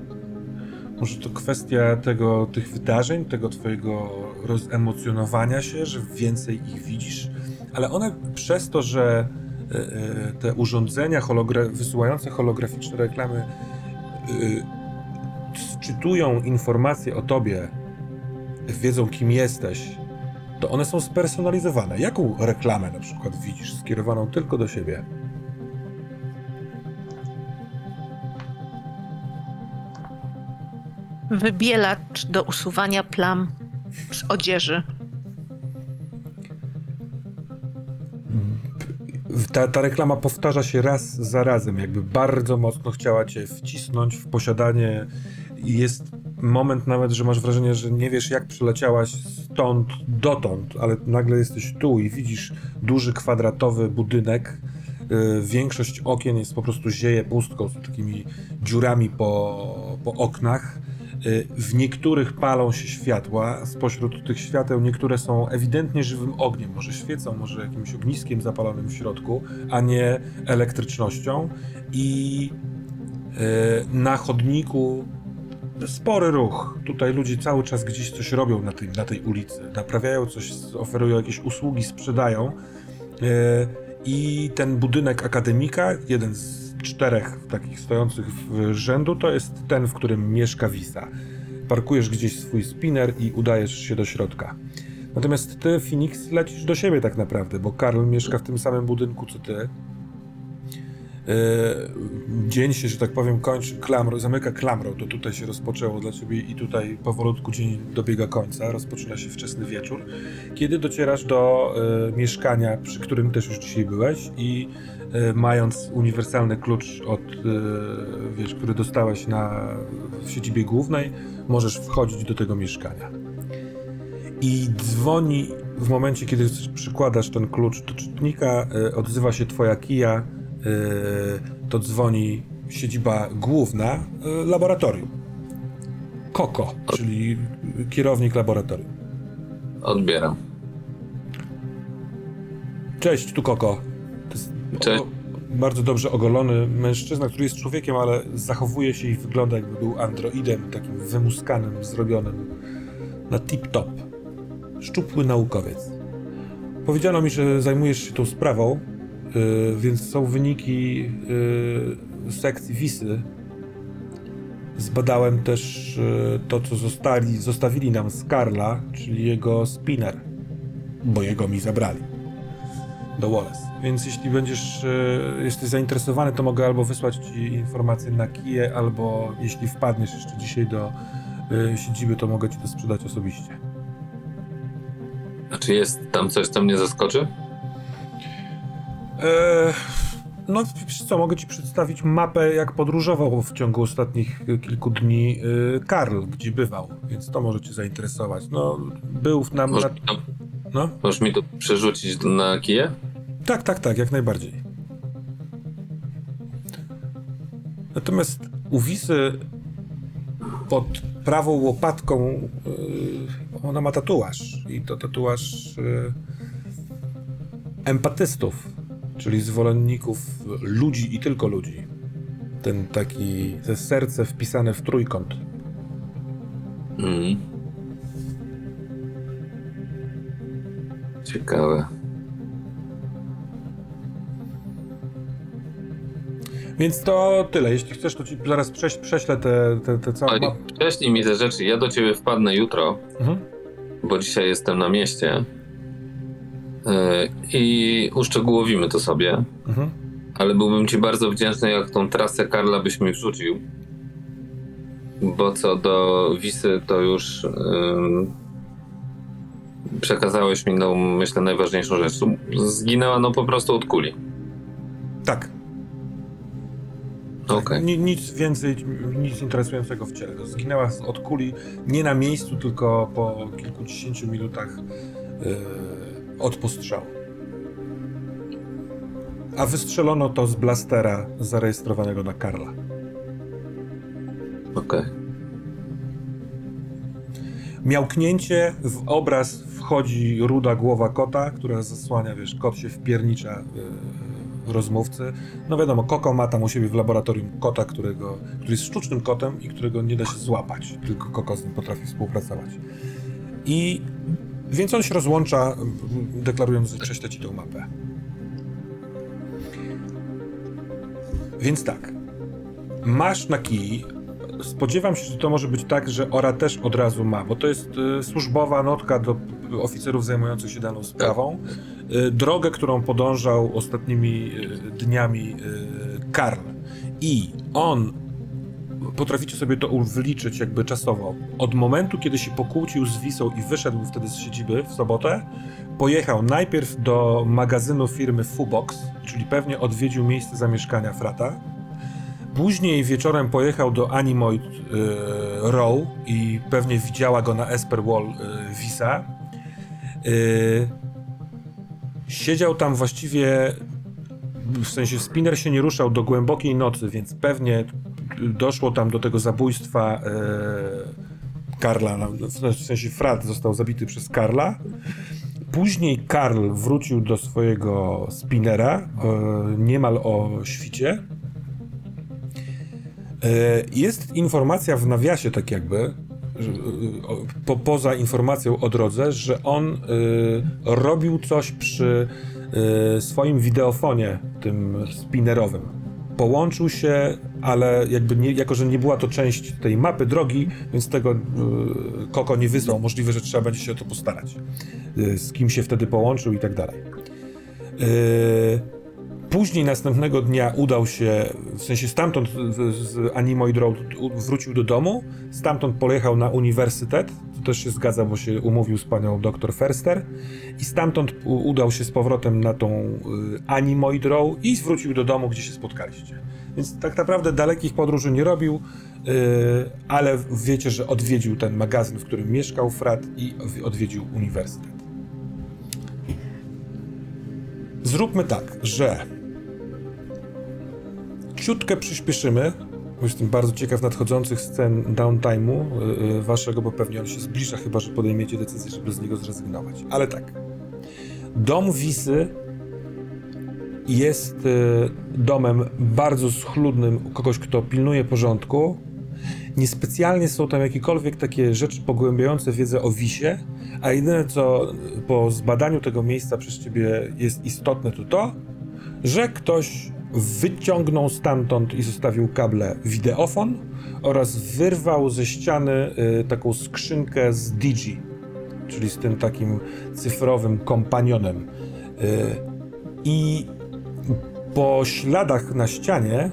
Może to kwestia tego, tych wydarzeń, tego twojego rozemocjonowania się, że więcej ich widzisz, ale one przez to, że e, e, te urządzenia hologra wysyłające holograficzne reklamy e, czytują informacje o tobie, wiedzą kim jesteś, to one są spersonalizowane. Jaką reklamę na przykład widzisz skierowaną tylko do siebie? Wybielacz do usuwania plam z odzieży. Ta, ta reklama powtarza się raz za razem, jakby bardzo mocno chciała cię wcisnąć w posiadanie i jest moment nawet, że masz wrażenie, że nie wiesz jak przyleciałaś stąd dotąd, ale nagle jesteś tu i widzisz duży kwadratowy budynek. Yy, większość okien jest po prostu zieje pustką, z takimi dziurami po, po oknach. Yy, w niektórych palą się światła, spośród tych świateł niektóre są ewidentnie żywym ogniem, może świecą, może jakimś ogniskiem zapalonym w środku, a nie elektrycznością. I yy, na chodniku spory ruch. Tutaj ludzie cały czas gdzieś coś robią na tej, na tej ulicy. Naprawiają coś, oferują jakieś usługi, sprzedają. E, I ten budynek akademika, jeden z czterech takich stojących w rzędu, to jest ten, w którym mieszka Wisa. Parkujesz gdzieś swój spinner i udajesz się do środka. Natomiast ty, Phoenix, lecisz do siebie tak naprawdę, bo Karl mieszka w tym samym budynku co ty. E, dzień się, że tak powiem, kończy, klamrą, zamyka klamrą, to tutaj się rozpoczęło dla ciebie i tutaj powolutku dzień dobiega końca, rozpoczyna się wczesny wieczór, kiedy docierasz do e, mieszkania, przy którym też już dzisiaj byłeś i mając uniwersalny klucz od, e, wiesz, który dostałeś na, w siedzibie głównej, możesz wchodzić do tego mieszkania. I dzwoni w momencie, kiedy przykładasz ten klucz do czytnika, e, odzywa się twoja kija, to dzwoni siedziba główna laboratorium. Koko, czyli kierownik laboratorium. Odbieram. Cześć, tu Koko. Cześć. bardzo dobrze ogolony mężczyzna, który jest człowiekiem, ale zachowuje się i wygląda jakby był androidem, takim wymuskanym, zrobionym na tip-top. Szczupły naukowiec. Powiedziano mi, że zajmujesz się tą sprawą, Y, więc są wyniki y, sekcji Wisy. Zbadałem też y, to, co zostali, zostawili nam z Karla, czyli jego spinner, bo jego mi zabrali do Wallace. Więc jeśli będziesz, jesteś zainteresowany, to mogę albo wysłać ci informacje na kije, albo jeśli wpadniesz jeszcze dzisiaj do siedziby, to mogę ci to sprzedać osobiście. A czy jest tam coś, co mnie zaskoczy? Eee, no, co, mogę ci przedstawić mapę, jak podróżował w ciągu ostatnich kilku dni yy, Karl, gdzie bywał, więc to może cię zainteresować. No, był nam... Możesz, na... no? możesz mi to przerzucić na kije? Tak, tak, tak, jak najbardziej. Natomiast u Wisy pod prawą łopatką yy, ona ma tatuaż i to tatuaż yy, empatystów czyli zwolenników ludzi i tylko ludzi. Ten taki, te serce wpisane w trójkąt. Mm. Ciekawe. Więc to tyle. Jeśli chcesz, to ci zaraz prześ, prześlę te, te, te całe... Wcześniej mi te rzeczy. Ja do ciebie wpadnę jutro, mhm. bo dzisiaj jestem na mieście. E, I uszczegółowimy to sobie, Mhm. ale byłbym ci bardzo wdzięczny, jak tą trasę Karla byś mi wrzucił. Bo co do Wisy, to już ym, przekazałeś mi, no myślę, najważniejszą rzecz. Zginęła no po prostu od kuli. Tak. Ni- nic więcej, nic interesującego w ciele. Zginęła od kuli nie na miejscu, tylko po kilkudziesięciu minutach yy, od postrzału. A wystrzelono to z blastera zarejestrowanego na Karla. Okej. Miałknięcie, w obraz wchodzi ruda głowa kota, która zasłania, wiesz, kot się wpiernicza yy, rozmówcy. No wiadomo, Koko ma tam u siebie w laboratorium kota, którego, który jest sztucznym kotem i którego nie da się złapać, tylko Koko z nim potrafi współpracować. I więc on się rozłącza, deklarując, że prześlę ci tą mapę. Więc tak. Masz na kij. Spodziewam się, że to może być tak, że Ora też od razu ma, bo to jest y, służbowa notka do oficerów zajmujących się daną sprawą. Y, drogę, którą podążał ostatnimi y, dniami y, Karl. I on potraficie sobie to wliczyć jakby czasowo. Od momentu, kiedy się pokłócił z Wisą i wyszedł wtedy z siedziby w sobotę, pojechał najpierw do magazynu firmy Fubox, czyli pewnie odwiedził miejsce zamieszkania frata. Później wieczorem pojechał do Animoid y, Row i pewnie widziała go na Esper Wall y, Visa. Y, siedział tam właściwie, w sensie spinner się nie ruszał do głębokiej nocy, więc pewnie doszło tam do tego zabójstwa y, Karla, no, w sensie Frat został zabity przez Karla. Później Karl wrócił do swojego spinera e, niemal o świcie. E, Jest informacja w nawiasie, tak jakby, e, po, poza informacją o drodze, że on e, robił coś przy e, swoim wideofonie, tym spinnerowym. Połączył się, ale jakby nie, jako, że nie była to część tej mapy drogi, więc tego e, Koko nie wysłał. Możliwe, że trzeba będzie się o to postarać. E, z kim się wtedy połączył i tak dalej. E, Później następnego dnia udał się, w sensie stamtąd z, Animoid Road wrócił do domu, stamtąd pojechał na uniwersytet, to też się zgadza, bo się umówił z panią dr Ferster i stamtąd udał się z powrotem na tą y, Animoid Row i wrócił do domu, gdzie się spotkaliście. Więc tak naprawdę dalekich podróży nie robił, y, ale wiecie, że odwiedził ten magazyn, w którym mieszkał Frat i odwiedził uniwersytet. Zróbmy tak, że ciutkę przyspieszymy, jestem bardzo ciekaw nadchodzących scen downtime'u yy, waszego, bo pewnie on się zbliża, chyba że podejmiecie decyzję, żeby z niego zrezygnować. Ale tak. Dom Wisy jest yy, domem bardzo schludnym kogoś, kto pilnuje porządku. Niespecjalnie są tam jakiekolwiek takie rzeczy pogłębiające wiedzę o Wisie, a jedyne co po zbadaniu tego miejsca przez ciebie jest istotne to to, że ktoś wyciągnął stamtąd i zostawił kable wideofon oraz wyrwał ze ściany y, taką skrzynkę z Digi, czyli z tym takim cyfrowym kompanionem. Y, I po śladach na ścianie,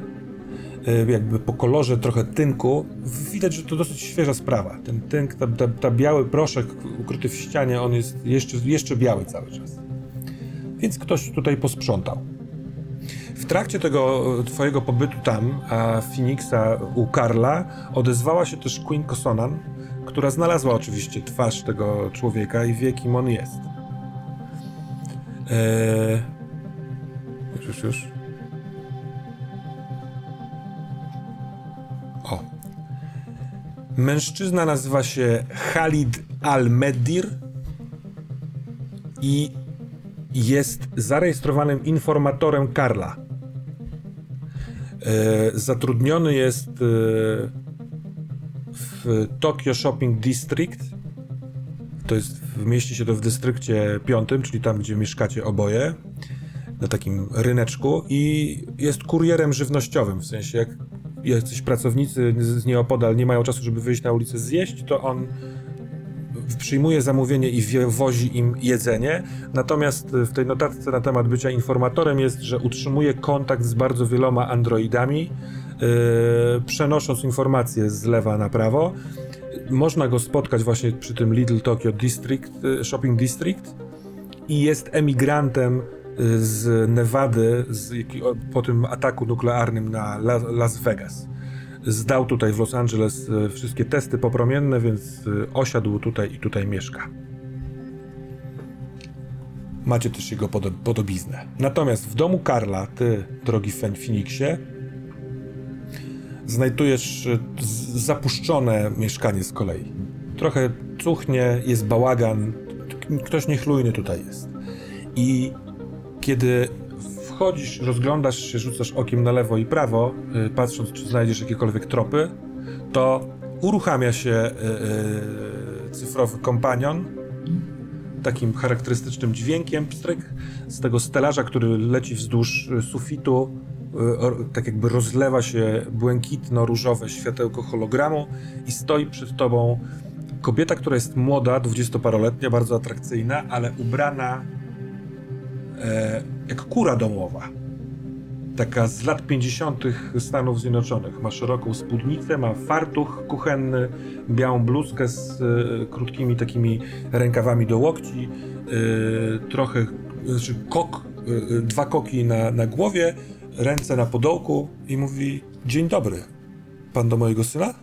y, jakby po kolorze trochę tynku, widać, że to dosyć świeża sprawa. Ten tynk, ta, ta, ta biały proszek ukryty w ścianie, on jest jeszcze, jeszcze biały cały czas. Więc ktoś tutaj posprzątał. W trakcie tego twojego pobytu tam, a Phoenixa u Karla, odezwała się też Queen Kosonan, która znalazła oczywiście twarz tego człowieka i wie, kim on jest. Eee... Już, już, już. O. Mężczyzna nazywa się Khalid Al-Medir i jest zarejestrowanym informatorem Karla. E, zatrudniony jest e, w Tokyo Shopping District. To jest, mieści się to w dystrykcie piątym, czyli tam, gdzie mieszkacie oboje, na takim ryneczku i jest kurierem żywnościowym, w sensie jak jacyś pracownicy z nieopodal nie mają czasu, żeby wyjść na ulicę zjeść, to on przyjmuje zamówienie i wozi im jedzenie. Natomiast w tej notatce na temat bycia informatorem jest, że utrzymuje kontakt z bardzo wieloma androidami, yy, przenosząc informacje z lewa na prawo. Można go spotkać właśnie przy tym Little Tokyo District, yy, Shopping District i jest emigrantem z Nevady z, po tym ataku nuklearnym na La, Las Vegas. Zdał tutaj w Los Angeles e, wszystkie testy popromienne, więc e, osiadł tutaj i tutaj mieszka. Macie też jego podo- podobiznę. Natomiast w domu Karla, ty, drogi Fen Phoenixie, znajdujesz e, zapuszczone mieszkanie z kolei. Trochę cuchnie, jest bałagan, ktoś niechlujny tutaj jest. I kiedy wchodzisz, rozglądasz się, rzucasz okiem na lewo i prawo, y, patrząc, czy znajdziesz jakiekolwiek tropy, to uruchamia się y, y, cyfrowy kompanion takim charakterystycznym dźwiękiem, pstryk, z tego stelaża, który leci wzdłuż sufitu, tak jakby rozlewa się błękitno-różowe światełko hologramu i stoi przed tobą kobieta, która jest młoda, dwudziestoparoletnia, bardzo atrakcyjna, ale ubrana e, jak kura domowa. Taka z lat 50. Stanów Zjednoczonych. Ma szeroką spódnicę, ma fartuch kuchenny, białą bluzkę z e, krótkimi takimi rękawami do łokci, e, trochę, znaczy kok, dwa koki na, na głowie, ręce na podołku i mówi: Dzień dobry, pan do mojego syna?